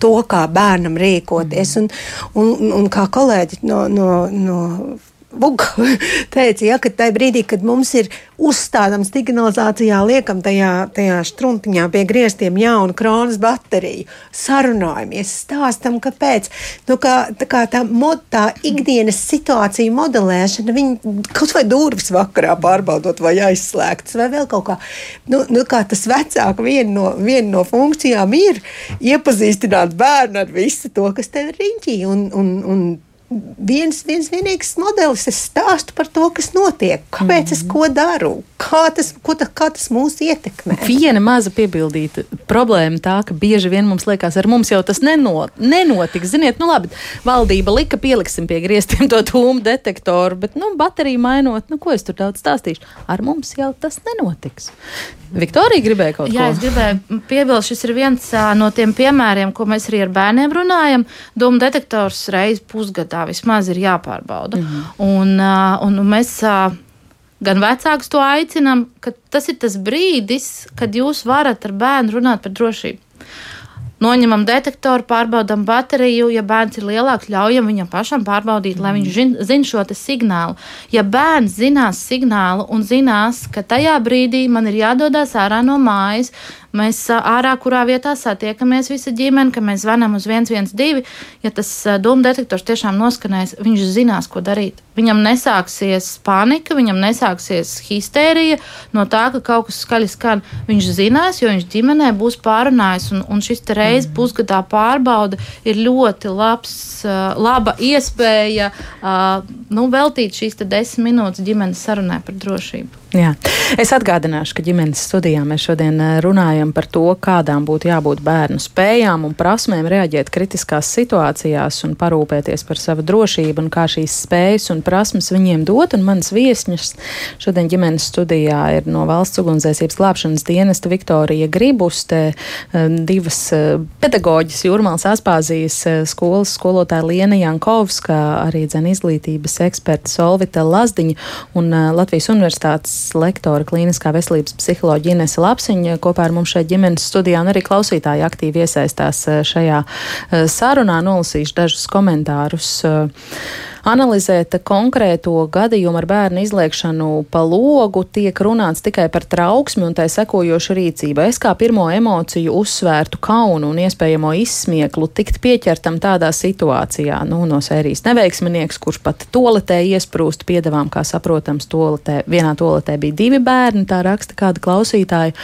to, kā bērnam rīkoties. Un, un, un kā kolēģi no, no, no Buka teica, ja, ka tajā brīdī, kad mums ir uzstādāms signalizācijā, liekam tajā, tajā struntiņā pie griestiem jaunu kronas bateriju, sarunājamies, stāstam, kāpēc. Nu, kā, tā kā tā, mod, tā ikdienas situācija modelēšana, viņi kaut vai durvis vakarā pārbaudot vai aizslēgtas vai vēl kaut kā. Nu, nu, kā tas vecāk viena no, viena no funkcijām ir iepazīstināt bērnu ar visu to, kas tev ir riņķī un, un, un viens, viens vienīgs modelis. Es stāstu par to, kas notiek, kāpēc mm. es ko daru, kā tas, ta, kā tas mūs ietekmē. Viena maza piebildīta problēma tā, ka bieži vien mums liekas, ar mums jau tas nenot, nenotiks. Ziniet, nu labi, valdība lika pieliksim pie griestiem to tūmu detektoru, bet, nu, bateriju mainot, nu, ko es tur daudz stāstīšu, ar mums jau tas nenotiks. Viktorija gribēja kaut Jā, ko? Jā, es gribēju piebilst, šis ir viens no tiem piemēriem, ko mēs arī ar bērniem runājam. Doma detektors reizi pusgadā vismaz ir jāpārbauda. Mm -hmm. un, un mēs gan vecākus to aicinām, ka tas ir tas brīdis, kad jūs varat ar bērnu runāt par drošību. Noņemam detektoru, pārbaudām bateriju. Ja bērns ir lielāks, ļaujam viņam pašam pārbaudīt, lai viņš zinātu šo signālu. Ja bērns zinās signālu un zinās, ka tajā brīdī man ir jādodas ārā no mājas, mēs ārā, kurā vietā satiekamies visa ģimene, ka mēs zvanām uz 112. Ja tas dūmu detektors tiešām noskanēs, viņš zinās, ko darīt. Viņam nesāksies panika, viņam nesāksies histērija no tā, ka kaut kas skaļi skan. Viņš zinās, jo viņš ģimenē būs pārunājis, un, un šis reizes pusgadā pārbauda ir ļoti labs, laba iespēja nu, veltīt šīs desmit minūtes ģimenes sarunai par drošību. Jā. Es atgādināšu, ka ģimenes studijā mēs šodien eh, runājam par to, kādām būtu jābūt bērnu spējām un prasmēm reaģēt kritiskās situācijās un parūpēties par savu drošību un kā šīs spējas un prasmes viņiem dot. Un mans viesņas šodien ģimenes studijā ir no Valsts ugunsdzēsības glābšanas dienesta Viktorija Gribuste, eh, divas eh, pedagoģis Jūrmāls Aspāzijas skolas skolotāja Liena Jankovska, arī dzen izglītības eksperta Solvita Lazdiņa un Latvijas universitātes lektore klīniskā veselības psiholoģija Inese Lapsiņa kopā ar mums šeit ģimenes studijā un arī klausītāji aktīvi iesaistās eh, šajā eh, sarunā. Nolasīšu dažus komentārus. Uh, analizēt konkrēto gadījumu ar bērnu izliekšanu pa logu, tiek runāts tikai par trauksmi un tai sekojošu rīcību. Es kā pirmo emociju uzsvērtu kaunu un iespējamo izsmieklu tikt pieķertam tādā situācijā, nu, no sērijas neveiksminieks, kurš pat toletē iesprūst piedevām, kā saprotams, toletē, vienā toletē bija divi bērni, tā raksta kāda klausītāja.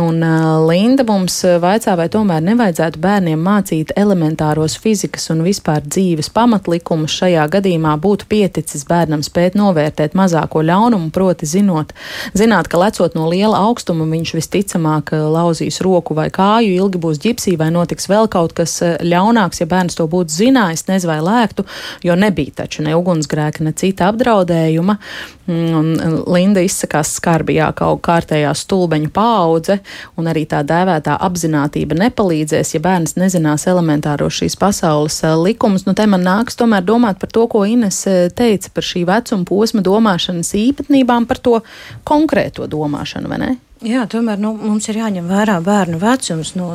Un uh, Linda mums vaicā, vai tomēr nevajadzētu bērniem mācīt elementāros fizikas un vispār dzīves pamatlikumus šajā gadījumā gadījumā būtu pieticis bērnam spēt novērtēt mazāko ļaunumu, proti zinot, zināt, ka lecot no liela augstuma viņš visticamāk eh, lauzīs roku vai kāju, ilgi būs ģipsī vai notiks vēl kaut kas eh, ļaunāks, ja bērns to būtu zinājis, nez vai lēktu, jo nebija taču ne ugunsgrēka, ne cita apdraudējuma. Mm, un Linda izsakās skarbi, jā, kaut kārtējā stulbeņu paudze, un arī tā dēvētā apzinātība nepalīdzēs, ja bērns nezinās elementāro šīs pasaules eh, likumus. Nu, te man nāks tomēr domāt par to, ko Ines eh, teica par šī vecuma posma domāšanas īpatnībām, par to konkrēto domāšanu, vai ne? Jā, tomēr nu, mums ir jāņem vērā bērnu vecums. Nu,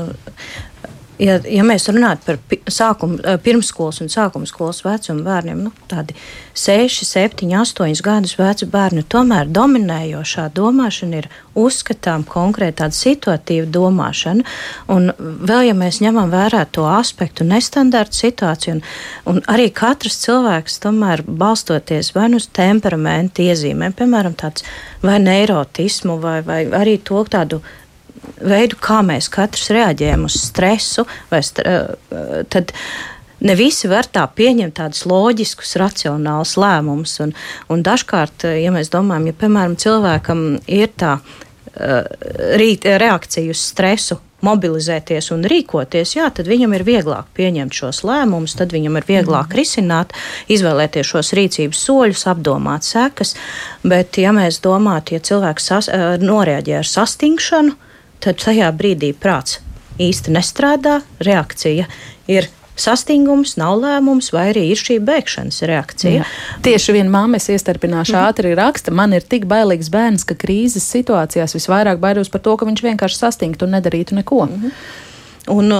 ja, ja mēs runājam par sākumu, eh, pirmsskolas un sākuma skolas vecumu bērniem, nu, tādi 6, 7, 8 gadus veci bērni, tomēr dominējošā domāšana ir uzskatām konkrēti tāda situatīva domāšana. Un vēl, ja mēs ņemam vērā to aspektu, nestandarta situāciju, un, un arī katrs cilvēks tomēr balstoties vai nu uz temperamentu iezīmēm, piemēram, tāds vai neirotismu, vai, vai arī to tādu veidu, kā mēs katrs reaģējam uz stresu, st eh, tad ne visi var tā pieņemt tādus loģiskus, racionālus lēmumus. Un, un dažkārt, eh, ja mēs domājam, ja piemēram cilvēkam ir tā rīt, reakcija uz stresu mobilizēties un rīkoties, jā, tad viņam ir vieglāk pieņemt šos lēmumus, tad viņam ir vieglāk mm. risināt, izvēlēties šos rīcības soļus, apdomāt sekas. Bet, ja mēs domājam, ja cilvēks sas, noreaģē ar sastingšanu, tad tajā brīdī prāts īsti nestrādā, reakcija ir sastingums, nav lēmums, vai arī ir šī bēgšanas reakcija. Jā. Tieši viena māma, es iestarpināšu mm. ātri raksta, man ir tik bailīgs bērns, ka krīzes situācijās visvairāk baidos par to, ka viņš vienkārši sastingtu un nedarītu neko. -hmm. Un,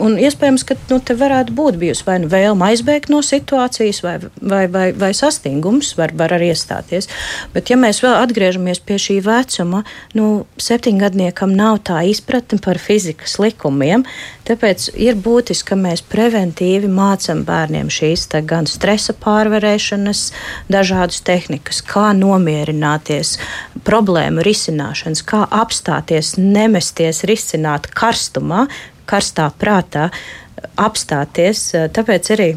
un iespējams, ka nu, te varētu būt bijusi vai nu vēlme aizbēgt no situācijas, vai, vai, vai, vai sastingums var, var arī iestāties. Bet, ja mēs vēl atgriežamies pie šī vecuma, nu, septiņgadniekam nav tā izpratne par fizikas likumiem, tāpēc ir būtiski, ka mēs preventīvi mācām bērniem šīs gan stresa pārvarēšanas, dažādas tehnikas, kā nomierināties, problēmu risināšanas, kā apstāties, nemesties risināt karstumā, karstā prātā apstāties. Tāpēc arī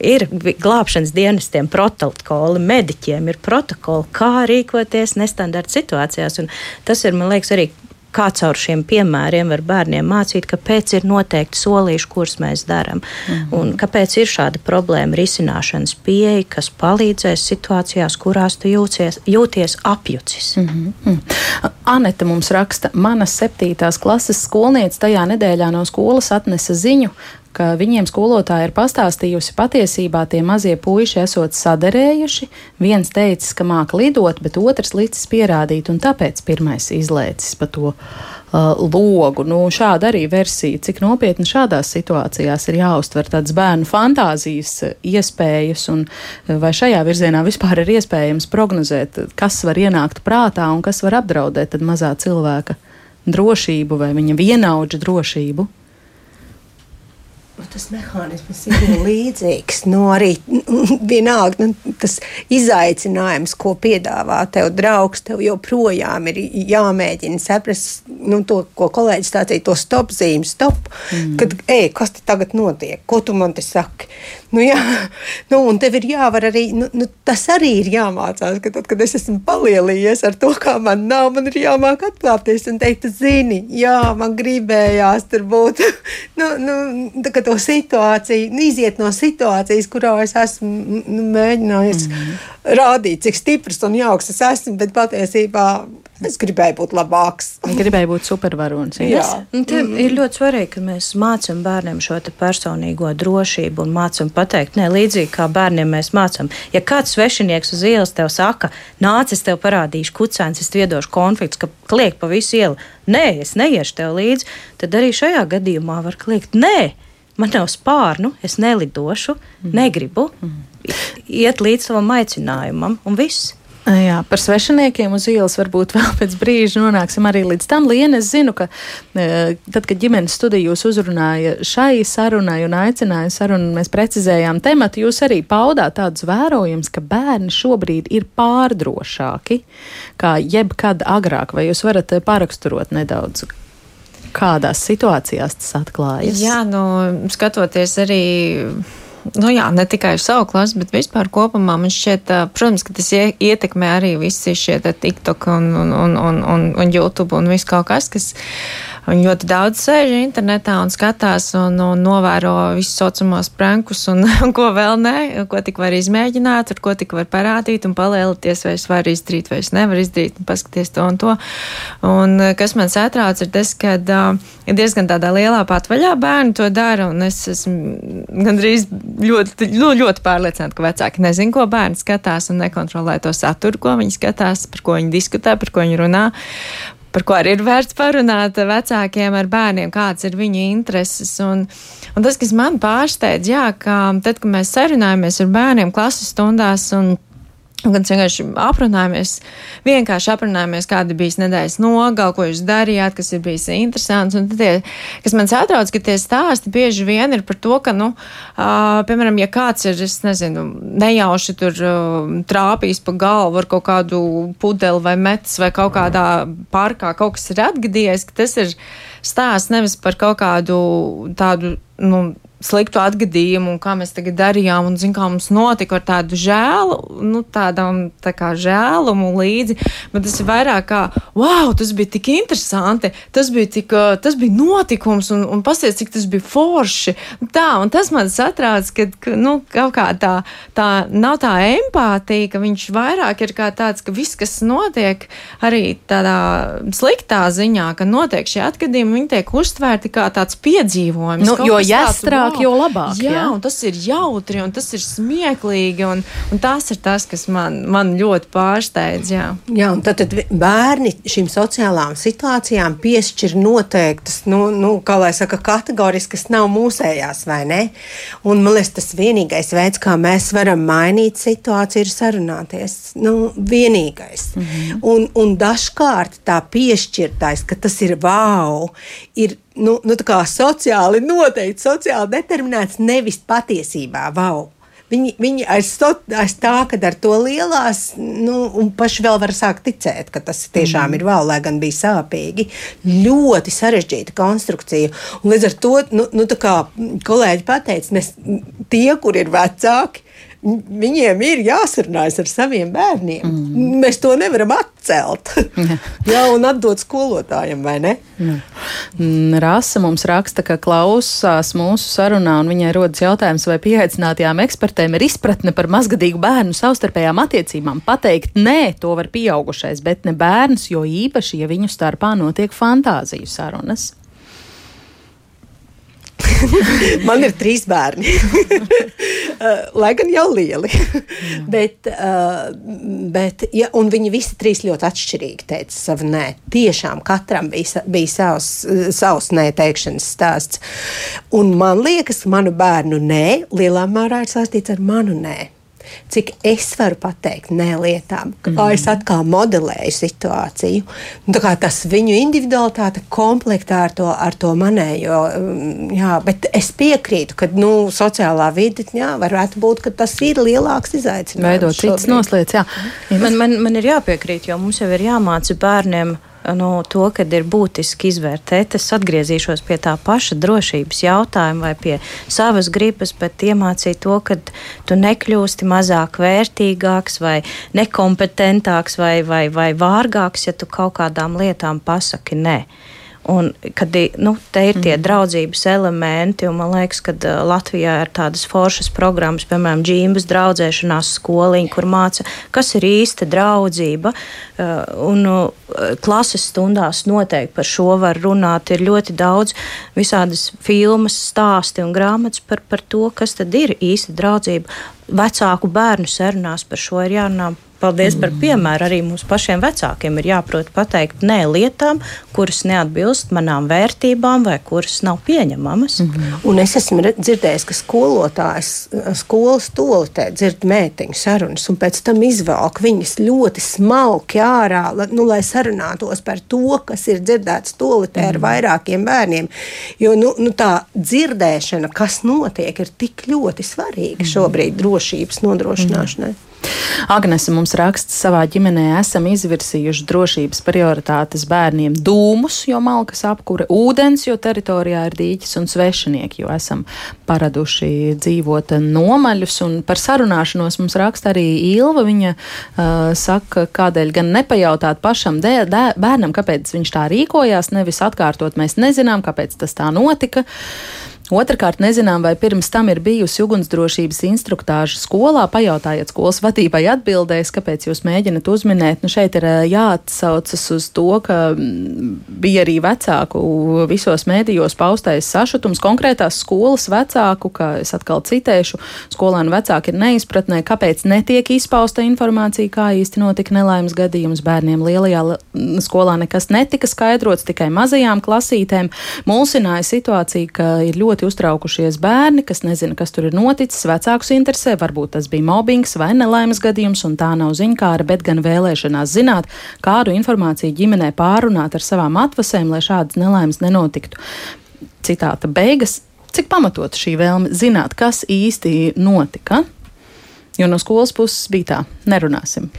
ir glābšanas dienestiem protokoli, mediķiem ir protokoli, kā rīkoties nestandarta situācijās. Un tas ir, man liekas, arī kā caur šiem piemēriem var bērniem mācīt, kāpēc ir noteikti solīši, kurus mēs darām. -hmm. Un kāpēc ir šāda problēma risināšanas pieeja, kas palīdzēs situācijās, kurās tu jūties, jūties apjucis. Mm -hmm. Anete mums raksta, mana septītās klases skolniece tajā nedēļā no skolas atnesa ziņu, ka viņiem skolotāja ir pastāstījusi patiesībā tie mazie puiši esot saderējuši. Viens teicis, ka māca lidot, bet otrs licis pierādīt, un tāpēc pirmais izlēcis pa to uh, logu. Nu, šāda arī versija, cik nopietni šādās situācijās ir jāuztver tādas bērnu fantāzijas uh, iespējas, un uh, vai šajā virzienā vispār ir iespējams prognozēt, kas var ienākt prātā un kas var apdraudēt mazā cilvēka drošību vai viņa vienaudža drošību. Nu, tas mehānisms ir līdzīgs. Nu, arī vienalga, nu, tas izaicinājums, ko piedāvā tev draugs, tev joprojām ir jāmēģina saprast nu, to, ko kolēģis stāstīja, to stop zīmi, stop. Mm. Kad, ej, kas te tagad notiek? Ko tu man te saki? Nu, jā, nu, un tev ir jāvar arī, nu, nu, tas arī ir jāmācās, ka tad, kad es esmu palielījies ar to, kā man nav, man ir jāmāk atkāpties un teikt, zini, jā, man gribējās tur būt. nu, nu, tā, to situāciju, iziet no situācijas, kurā es esmu nu, mēģinājis mm -hmm. rādīt, cik stiprs un jauks es esmu, bet patiesībā es gribēju būt labāks. gribēju būt supervaronis. Jā, te mm ir ļoti svarīgi, ka mēs mācām bērniem šo personīgo drošību un mācām pateikt, ne līdzīgi kā bērniem mēs mācām. Ja kāds svešinieks uz ielas tev saka, nāc, es tev parādīšu kucēns, es viedošu konflikts, ka kliek pa visu ielu, nē, es neiešu tev līdzi, tad arī šajā gadījumā var kliegt, nē man nav spārnu, es nelidošu, mm. negribu mm. iet līdz savam aicinājumam, un viss. Jā, par svešiniekiem uz ielas varbūt vēl pēc brīža nonāksim arī līdz tam. Liena, es zinu, ka tad, kad ģimenes studija jūs uzrunāja šai sarunai un aicināja sarunu, mēs precizējām tematu, jūs arī paudāt tādus vērojumus, ka bērni šobrīd ir pārdrošāki kā jebkad agrāk. Vai jūs varat pāraksturot nedaudz, Kādās situācijās tas atklājas? Jā, nu, skatoties arī. Nu jā, ne tikai uz savu klasi, bet vispār kopumā man šķiet, protams, ka tas ietekmē arī visi šie TikTok un, un, un, un, un, YouTube un viss kaut kas, kas Viņi ļoti daudz sēž internetā un skatās un, un novēro visus saucamos prankus un, un ko vēl nē, ko tik var izmēģināt, ar ko tik var parādīt un palēlīties, vai es varu izdarīt, vai es nevaru izdarīt, un paskaties to un to. Un kas man satrauc, ir tas, ka uh, diezgan tādā lielā patvaļā bērni to dara, un es esmu gandrīz ļoti, ļoti, ļoti pārliecināta, ka vecāki nezin, ko bērni skatās un nekontrolē to saturu, ko viņi skatās, par ko viņi diskutē, par ko viņi runā par ko arī ir vērts parunāt vecākiem ar bērniem, kāds ir viņu intereses. Un, un tas, kas man pārsteidz, jā, ka tad, kad mēs sarunājamies ar bērniem klases stundās un Gan vienkārši aprunājamies, vienkārši aprunājamies, kāda bija nedēļas nogala, ko jūs darījāt, kas ir bijis interesants. Un tie, kas man satrauc, ka tie stāsti bieži vien ir par to, ka, nu, uh, piemēram, ja kāds ir, es nezinu, nejauši tur uh, trāpījis pa galvu ar kaut kādu pudeli vai metas vai kaut kādā parkā kaut kas ir atgadījies, ka tas ir stāsts nevis par kaut kādu tādu, nu, sliktu atgadījumu, un kā mēs tagad darījām, un zin, kā mums notika ar tādu žēlu, nu, tādam tā kā žēlumu līdzi, bet tas ir vairāk kā, wow, tas bija tik interesanti, tas bija tik, tas bija notikums, un, un pasies, cik tas bija forši. Tā, un tas man satrāc, ka, nu, kaut kā tā, tā nav tā empātija, ka viņš vairāk ir kā tāds, ka viss, kas notiek, arī tādā sliktā ziņā, ka notiek šie atgadījumi, viņi tiek uztvērti kā tāds piedzīvojums. Nu, jo jāstrāk, wow, jo labāk. Jā, jā, un tas ir jautri, un tas ir smieklīgi, un, un tas ir tas, kas man, man ļoti pārsteidz. Jā, jā un tad, tad bērni šīm sociālām situācijām piešķir noteiktas, nu, nu, kā lai saka, kategorijas, kas nav mūsējās, vai ne? Un man liekas, tas vienīgais veids, kā mēs varam mainīt situāciju, ir sarunāties. Nu, vienīgais. Mm -hmm. un, un dažkārt tā piešķirtais, ka tas ir wow, ir nu, nu, sociāli noteikti, sociāli determinēts, nevis patiesībā wow. Viņi, viņi aiz, to, aiz tā, ka ar to lielās, nu, un paši vēl var sākt ticēt, ka tas tiešām mm. ir vēl, lai gan bija sāpīgi. Ļoti sarežģīta konstrukcija. Un līdz ar to, nu, nu tā kā kolēģi pateica, mēs tie, kur ir vecāki, viņiem ir jāsarunājas ar saviem bērniem. Mm. Mēs to nevaram atcelt. Jā, un atdot skolotājiem, vai ne? Jā. Mm, Rasa mums raksta, ka klausās mūsu sarunā, un viņai rodas jautājums, vai pieaicinātajām ekspertēm ir izpratne par mazgadīgu bērnu savstarpējām attiecībām. Pateikt, nē, to var pieaugušais, bet ne bērns, jo īpaši, ja viņu starpā notiek fantāziju sarunas. Man ir trīs bērni, uh, lai gan jau lieli. bet, uh, bet, ja, un viņi visi trīs ļoti atšķirīgi teica savu nē. Tiešām katram bija, bija savs, savs nē teikšanas stāsts. Un man liekas, manu bērnu nē lielā mērā ir saistīts ar manu nē cik es varu pateikt nē lietām, kā mm. es atkal modelēju situāciju. Nu, tas viņu individualitāte komplektā ar to, ar to manējo. Mm, jā, bet es piekrītu, ka nu, sociālā vide jā, varētu būt, ka tas ir lielāks izaicinājums. Veidot citas noslēdz, jā. Man, man, man ir jāpiekrīt, jo mums jau ir jāmāca bērniem nu, to, ka ir būtiski izvērtēt. Es atgriezīšos pie tā paša drošības jautājuma vai pie savas gribas, bet iemācīt to, ka tu nekļūsti mazāk vērtīgāks vai nekompetentāks vai, vai, vai vārgāks, ja tu kaut kādām lietām pasaki nē. Un, kad nu, te ir tie mm. draudzības elementi, un man liekas, ka Latvijā ir tādas foršas programmas, piemēram, džīmbas draudzēšanās skoliņa, kur māca, kas ir īsta draudzība. Un klases stundās noteikti par šo var runāt. Ir ļoti daudz visādas filmas, stāsti un grāmatas par, par to, kas tad ir īsta draudzība. Vecāku bērnu sarunās par šo ir jārunā Paldies par piemēru. Arī mums pašiem vecākiem ir jāprot pateikt nē lietām, kuras neatbilst manām vērtībām vai kuras nav pieņemamas. Mm -hmm. Un es esmu dzirdējis, ka skolotājs skolas tolotē dzird mētiņu sarunas un pēc tam izvelk viņas ļoti smalki ārā, nu, lai sarunātos par to, kas ir dzirdēts tolotē ar mhm. vairākiem bērniem. Jo nu, nu, tā dzirdēšana, kas notiek, ir tik ļoti svarīga mhm. šobrīd drošības nodrošināšanai. Mm -hmm. Agnese mums raksta, savā ģimenē esam izvirsījuši drošības prioritātes bērniem dūmus, jo malkas apkure, ūdens, jo teritorijā ir dīķis un svešinieki, jo esam paraduši dzīvot nomaļus. Un par sarunāšanos mums raksta arī Ilva. Viņa uh, saka, kādēļ gan nepajautāt pašam dē, dē, bērnam, kāpēc viņš tā rīkojās, nevis atkārtot, mēs nezinām, kāpēc tas tā notika. Otrakārt, nezinām, vai pirms tam ir bijusi ugunsdrošības instruktāža skolā. Pajautājiet skolas vadībai atbildēs, kāpēc jūs mēģinat uzminēt. Nu, šeit ir jāatsaucas uz to, ka bija arī vecāku visos mēdījos paustais sašutums konkrētās skolas vecāku, ka es atkal citēšu, skolēnu vecāki ir neizpratnē, kāpēc netiek izpausta informācija, kā īsti notika nelaimes gadījums bērniem. Lielajā skolā nekas netika skaidrots, tikai mazajām klasītēm mulsināja situācija, ka ir ļoti ļoti uztraukušies bērni, kas nezina, kas tur ir noticis, vecākus interesē, varbūt tas bija mobbings vai nelaimes gadījums, un tā nav ziņkāra, bet gan vēlēšanās zināt, kādu informāciju ģimenē pārunāt ar savām atvasēm, lai šādas nelaimes nenotiktu. Citāta beigas. Cik pamatot šī vēlme zināt, kas īsti notika? Jo no skolas puses bija tā, nerunāsim.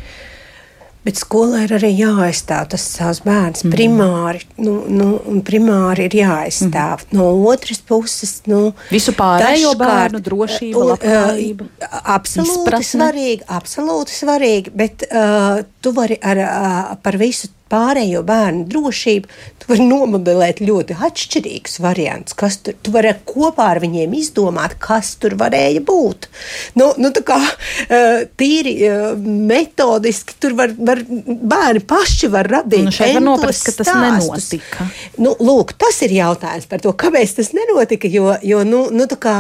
Bet skolai ir arī jāaizstāv tas savs bērns. Mm. Primāri, nu, nu, primāri ir jāaizstāv. Mm. No otras puses, nu, visu pārējo bērnu drošība, labklājība. Absolūti izpratne. svarīgi, absolūti svarīgi, bet uh, tu vari ar, uh, par visu pārējo bērnu drošību, tu vari nomodelēt ļoti atšķirīgus variantus, kas tur, tu vari kopā ar viņiem izdomāt, kas tur varēja būt. Nu, nu tā kā tīri metodiski tur var, var bērni paši var radīt. Nu, šeit var noprast, ka tas stāstus. nenotika. Nu, lūk, tas ir jautājums par to, kāpēc tas nenotika, jo, jo nu, nu tā kā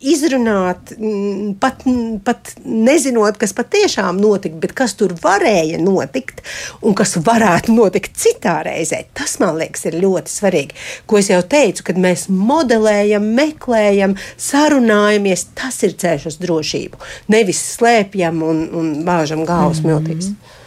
izrunāt, mm, pat, pat nezinot, kas patiešām notika, bet kas tur varēja notikt un kas varētu notikt citā reizē. Tas man liekas, ir ļoti svarīgi. Ko es jau teicu, kad mēs modelējam, meklējam, sarunājamies, tas ir ceļš uz drošību. Nevis slēpjam un, un bāžam galvas mm -hmm. miltīs.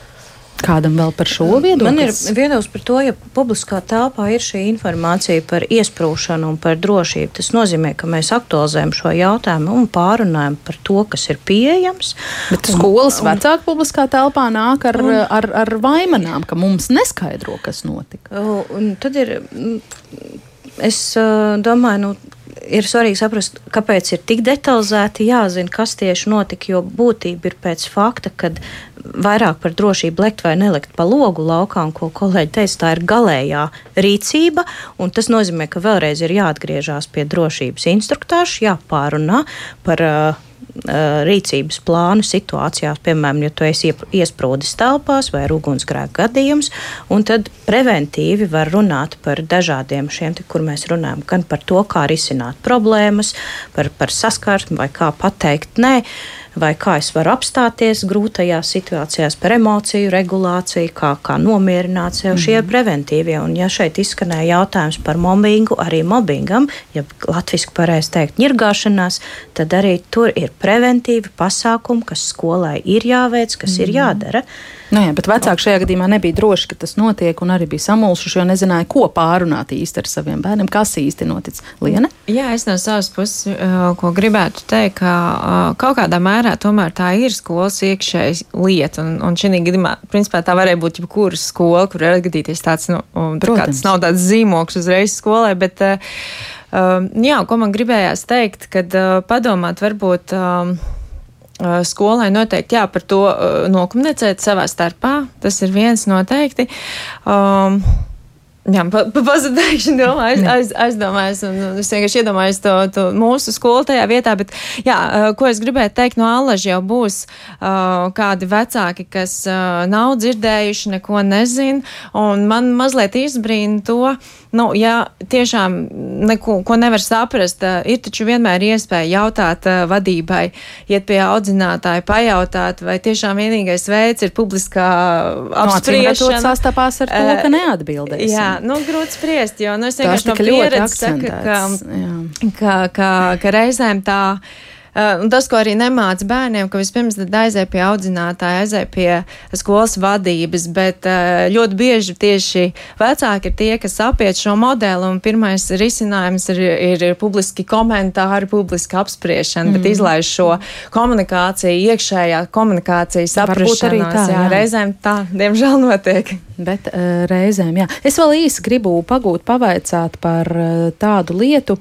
Kādam vēl par šo viedokli? Man ir viedoklis par to, ja publiskā telpā ir šī informācija par iesprūšanu un par drošību. Tas nozīmē, ka mēs aktualizējam šo jautājumu un pārunājam par to, kas ir pieejams. Bet un, skolas un, vecāki publiskā telpā nāk ar, un, ar, ar vaimanām, ka mums neskaidro, kas notika. Un tad ir, es domāju, nu, ir svarīgi saprast, kāpēc ir tik detalizēti jāzina, kas tieši notika. Jo būtība ir pēc fakta, kad vairāk par drošību lekt vai nelikt pa logu laukā, un ko kolēģi teica, tā ir galējā rīcība. Tas nozīmē, ka vēlreiz ir jāatgriežas pie drošības instruktāša, jāpārunā par. Uh, rīcības plānu situācijās, piemēram, ja tu esi iesprūdis telpās vai ir ugunsgrēka gadījums, un tad preventīvi var runāt par dažādiem šiem, te, kur mēs runājam, gan par to, kā risināt problēmas, par, par saskarsmi vai kā pateikt nē. Vai kā es varu apstāties grūtajās situācijās par emociju regulāciju, kā, kā nomierināt sev. Mm -hmm. Šie ir mhm. preventīvie. Un, ja šeit izskanēja jautājums par mobbingu, arī mobbingam, ja latviešu pareizi teikt, ņirgāšanās, tad arī tur ir preventīvi pasākumi, kas skolai ir jāveic, kas mm -hmm. ir mhm. jādara. Nu jā, bet vecāki šajā gadījumā nebija droši, ka tas notiek, un arī bija samulsuši, jo nezināja, ko pārunāt īsti ar saviem bērniem, kas īsti notic. Liene? Jā, es no savas puses, ko gribētu teikt, ka kaut kādā mērā tomēr tā ir skolas iekšēja lieta, un, un šī gadījumā, principā, tā varēja būt jebkura skola, kur ir atgadīties tāds, nu, tā kā tas nav tāds zīmoks uzreiz skolai, bet, jā, ko man gribējās teikt, kad padomāt varbūt skolai noteikti jā, par to nokomunicēt savā starpā. Tas ir viens noteikti. Um, Jā, pa, pa, pazudējuši, domāju, aiz, aiz, aizdomājos, un es vienkārši iedomājos to, to mūsu skolu tajā vietā, bet, jā, ko es gribēju teikt, no Allaži jau būs uh, kādi vecāki, kas uh, nav dzirdējuši, neko nezin, un man mazliet izbrīna to, nu, ja tiešām neko ko nevar saprast, ir taču vienmēr iespēja jautāt vadībai, iet pie audzinātāja, pajautāt, vai tiešām vienīgais veids ir publiskā apspriešana. No, sastapās ar to, ka neatbildēs. Jā, nu, grūti spriest, jo nu, es vienkārši no pieredzes saku, ka, ka, ka, ka reizēm tā. Uh, un tas, ko arī nemāca bērniem, ka vispirms aizēja pie audzinātāja, aizēja pie skolas vadības, bet uh, ļoti bieži tieši vecāki ir tie, kas apiet šo modeli, un pirmais risinājums ir, ir publiski komentāri, publiska apspriešana, mm. bet izlaiž šo komunikāciju, iekšējā komunikācijas saprašanās. Jā, jā, reizēm tā, diemžēl, notiek. Bet uh, reizēm, jā. Es vēl īsi gribu pagūt, pavaicāt par uh, tādu lietu,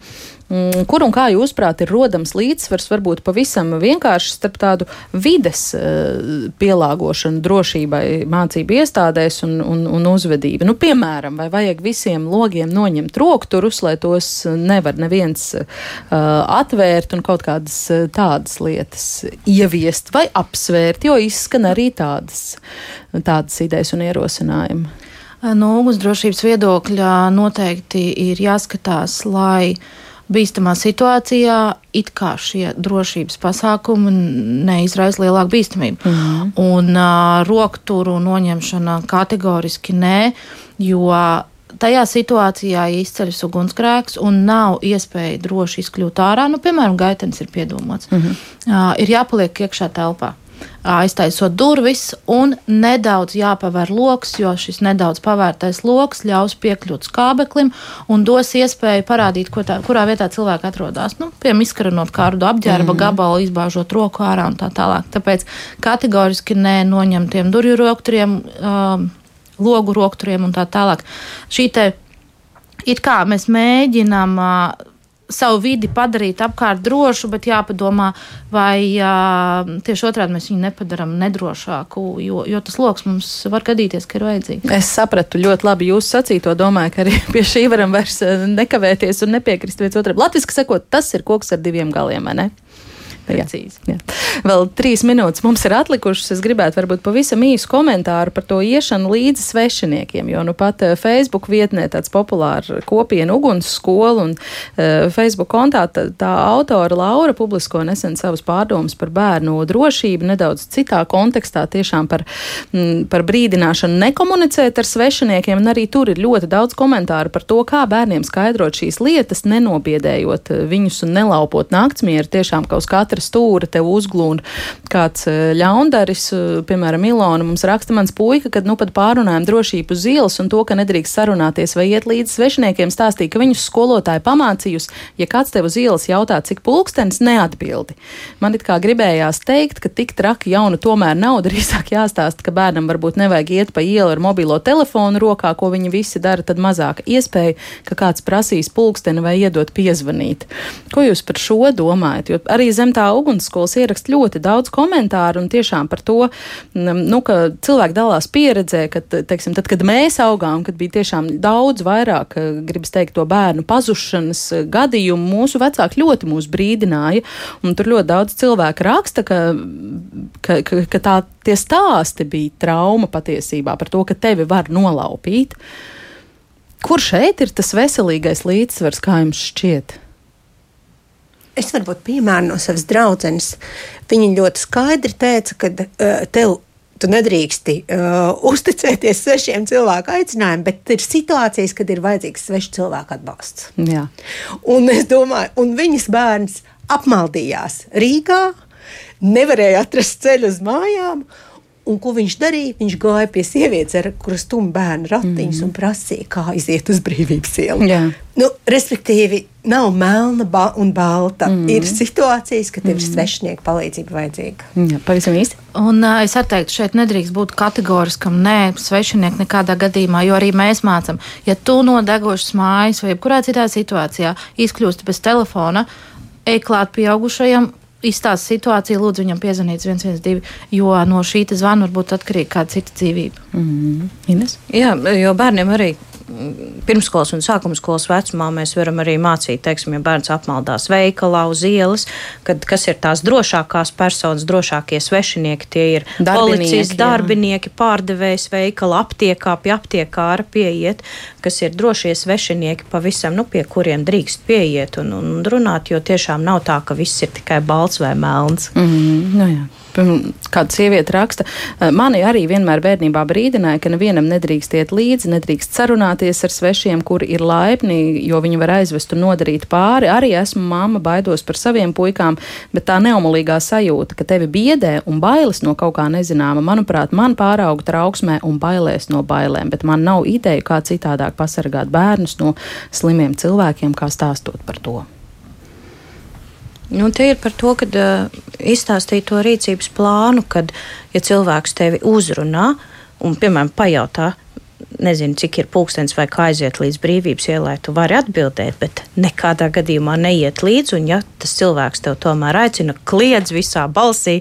kur un kā jūsuprāt ir rodams līdzsvars, varbūt pavisam vienkārši starp tādu vides uh, pielāgošanu drošībai mācību iestādēs un, un, un uzvedību. Nu, piemēram, vai vajag visiem logiem noņemt rokturus, lai tos nevar neviens uh, atvērt un kaut kādas uh, tādas lietas ieviest vai apsvērt, jo izskan arī tādas, tādas idejas un ierosinājumi. No ugunsdrošības viedokļa noteikti ir jāskatās, lai bīstamā situācijā it kā šie drošības pasākumi neizraisa lielāku bīstamību. Mm -hmm. Un uh, rokturu noņemšana kategoriski nē, jo tajā situācijā izceļas ugunsgrēks un nav iespēja droši izkļūt ārā, nu, piemēram, gaitenis ir piedomāts, mm -hmm. uh, ir jāpaliek iekšā telpā. Aiztaisot durvis un nedaudz jāpaver lokus, jo šis nedaudz pavērtais lokus ļaus piekļūt skābeklim un dos iespēju parādīt, tā, kurā vietā cilvēks atrodas. Nu, piemēram, izkarinot kārdu apģērba mm gabalu, izbāžot roku ārā un tā tālāk. Tāpēc kategoriski nē noņemtiem durvju rokturiem, um, logu rokturiem un tā tālāk. Šī te it kā mēs mēģinām. Uh, savu vidi padarīt apkārt drošu, bet jāpadomā, vai uh, tieši otrādi mēs viņu nepadarām nedrošāku, jo, jo tas lokus mums var gadīties, ka ir vajadzīgs. Es sapratu ļoti labi jūsu sacīto, domāju, ka arī pie šī varam vairs nekavēties un nepiekrist viens otram. Latviski sakot, tas ir koks ar diviem galiem, vai ne? Precīzi. Jā, jā. Vēl trīs minūtes mums ir atlikušas. Es gribētu varbūt pavisam īsu komentāru par to iešanu līdzi svešiniekiem, jo nu pat eh, Facebook vietnē tāds populārs kopienu uguns skola un uh, Facebook kontā tā, tā autora Laura publisko nesen savus pārdomus par bērnu drošību nedaudz citā kontekstā tiešām par, m, mm, par brīdināšanu nekomunicēt ar svešiniekiem, un arī tur ir ļoti daudz komentāru par to, kā bērniem skaidrot šīs lietas, nenobiedējot eh, viņus un nelaupot naktsmieru tiešām kaut kā katra stūra tev uzglūna kāds e, ļaundaris, e, piemēram, Ilona mums raksta mans puika, kad nu pat pārunājam drošību uz ielas un to, ka nedrīkst sarunāties vai iet līdz svešiniekiem, stāstīja, ka viņus skolotāji pamācījusi, ja kāds tev uz ielas jautā, cik pulkstenis, neatbildi. Man it kā gribējās teikt, ka tik traki jauna tomēr nav, drīzāk jāstāsta, ka bērnam varbūt nevajag iet pa ielu ar mobilo telefonu rokā, ko viņi visi dara, tad mazāk iespēja, ka kāds prasīs pulksteni vai iedot piezvanīt. Ko jūs par šo domājat? Jo arī zem tā kā ugunsskolas ierakst ļoti daudz komentāru un tiešām par to, mm, nu, ka cilvēki dalās pieredzē, ka, teiksim, tad, kad mēs augām, kad bija tiešām daudz vairāk, eh, gribas teikt, to bērnu pazušanas eh, gadījumu, mūsu vecāki ļoti mūs brīdināja, un tur ļoti daudz cilvēku raksta, ka, ka, ka, ka tā, tie stāsti bija trauma patiesībā par to, ka tevi var nolaupīt. Kur šeit ir tas veselīgais līdzsvars, kā jums šķiet? Es varbūt piemēru no savas draudzenes. Viņa ļoti skaidri teica, ka uh, tev tu nedrīksti uh, uzticēties svešiem cilvēku aicinājumiem, bet ir situācijas, kad ir vajadzīgs svešu cilvēku atbalsts. Jā. Un es domāju, un viņas bērns apmaldījās Rīgā, nevarēja atrast ceļu uz mājām. Un ko viņš darīja? Viņš gāja pie sievietes, ar kuras tumbu bērnu ratiņus mm. un prasīja, kā iziet uz brīvības ielu. Jā. Nu, respektīvi, nav melna ba un balta. Mm. Ir situācijas, kad tev mm. ir svešinieka palīdzība vajadzīga. Jā, pavisam īsti. Un uh, es atteiktu, šeit nedrīkst būt kategoriskam, nē, svešinieki nekādā gadījumā, jo arī mēs mācām, ja tu no degošas mājas vai jebkurā citā situācijā izkļūsti bez telefona, ej klāt pieaugušajam izstāsta situāciju, lūdzu viņam piezvanīt 112, jo no šī zvana var būt atkarīga kāda cita dzīvība. Mm -hmm. Ines? Jā, jo bērniem arī pirmskolas un sākuma skolas vecumā mēs varam arī mācīt, teiksim, ja bērns apmaldās veikalā uz ielas, kad, kas ir tās drošākās personas, drošākie svešinieki. Tie ir policijas darbinieki, pārdevējs veikala, aptiekā, pie aptiekāra pieiet, kas ir drošie svešinieki pavisam, nu, pie kuriem drīkst pieiet un, un runāt, jo tiešām nav tā, ka viss ir tikai balts vai melns. Mm -hmm, no jā kāda sieviete raksta, mani arī vienmēr bērnībā brīdināja, ka nevienam nedrīkst iet līdzi, nedrīkst sarunāties ar svešiem, kuri ir laipni, jo viņi var aizvest un nodarīt pāri. Arī esmu mamma, baidos par saviem puikām, bet tā neumolīgā sajūta, ka tevi biedē un bailes no kaut kā nezināma, manuprāt, man pārauga trauksmē un bailēs no bailēm, bet man nav ideja, kā citādāk pasargāt bērnus no slimiem cilvēkiem, kā stāstot par to. Nu, tie ir par to, ka uh, izstāstīt to rīcības plānu, kad ja cilvēks tevi uzrunā un, piemēram, pajautā, nezinu, cik ir pulkstenis vai kā aiziet līdz brīvības ielai, tu vari atbildēt, bet nekādā gadījumā neiet līdzi. Un, ja tas cilvēks tev tomēr aicina, kliedz visā balsī,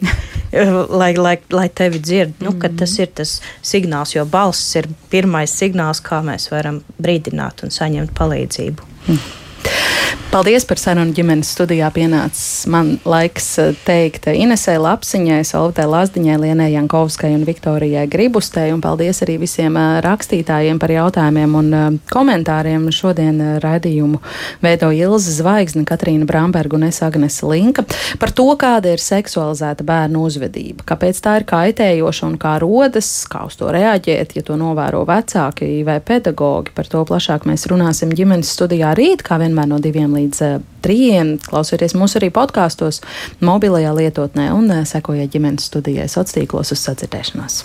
lai, lai, lai tevi dzird, nu, mm. tas ir tas signāls, jo balss ir pirmais signāls, kā mēs varam brīdināt un saņemt palīdzību. Mm. Paldies par sarunu ģimenes studijā. Pienācis man laiks eh, teikt Inesai Lapsiņai, Solvitai Lazdiņai, Lienai Jankovskai un Viktorijai Gribustei. Un paldies arī visiem eh, rakstītājiem par jautājumiem un eh, komentāriem. Šodien raidījumu veido Ilza Zvaigzne, Katrīna Bramberga un es Agnes Linka par to, kāda ir seksualizēta bērnu uzvedība, kāpēc tā ir kaitējoša un kā rodas, kā uz to reaģēt, ja to novēro vecāki vai pedagogi. Par to plašāk mēs runāsim ģimenes studijā rīt, kā vienmēr no diviem līdz līdz trījiem. Klausieties mūs arī podkāstos, mobilajā lietotnē un sekojiet ģimenes studijai sociālos tīklos uz sadzirdēšanos.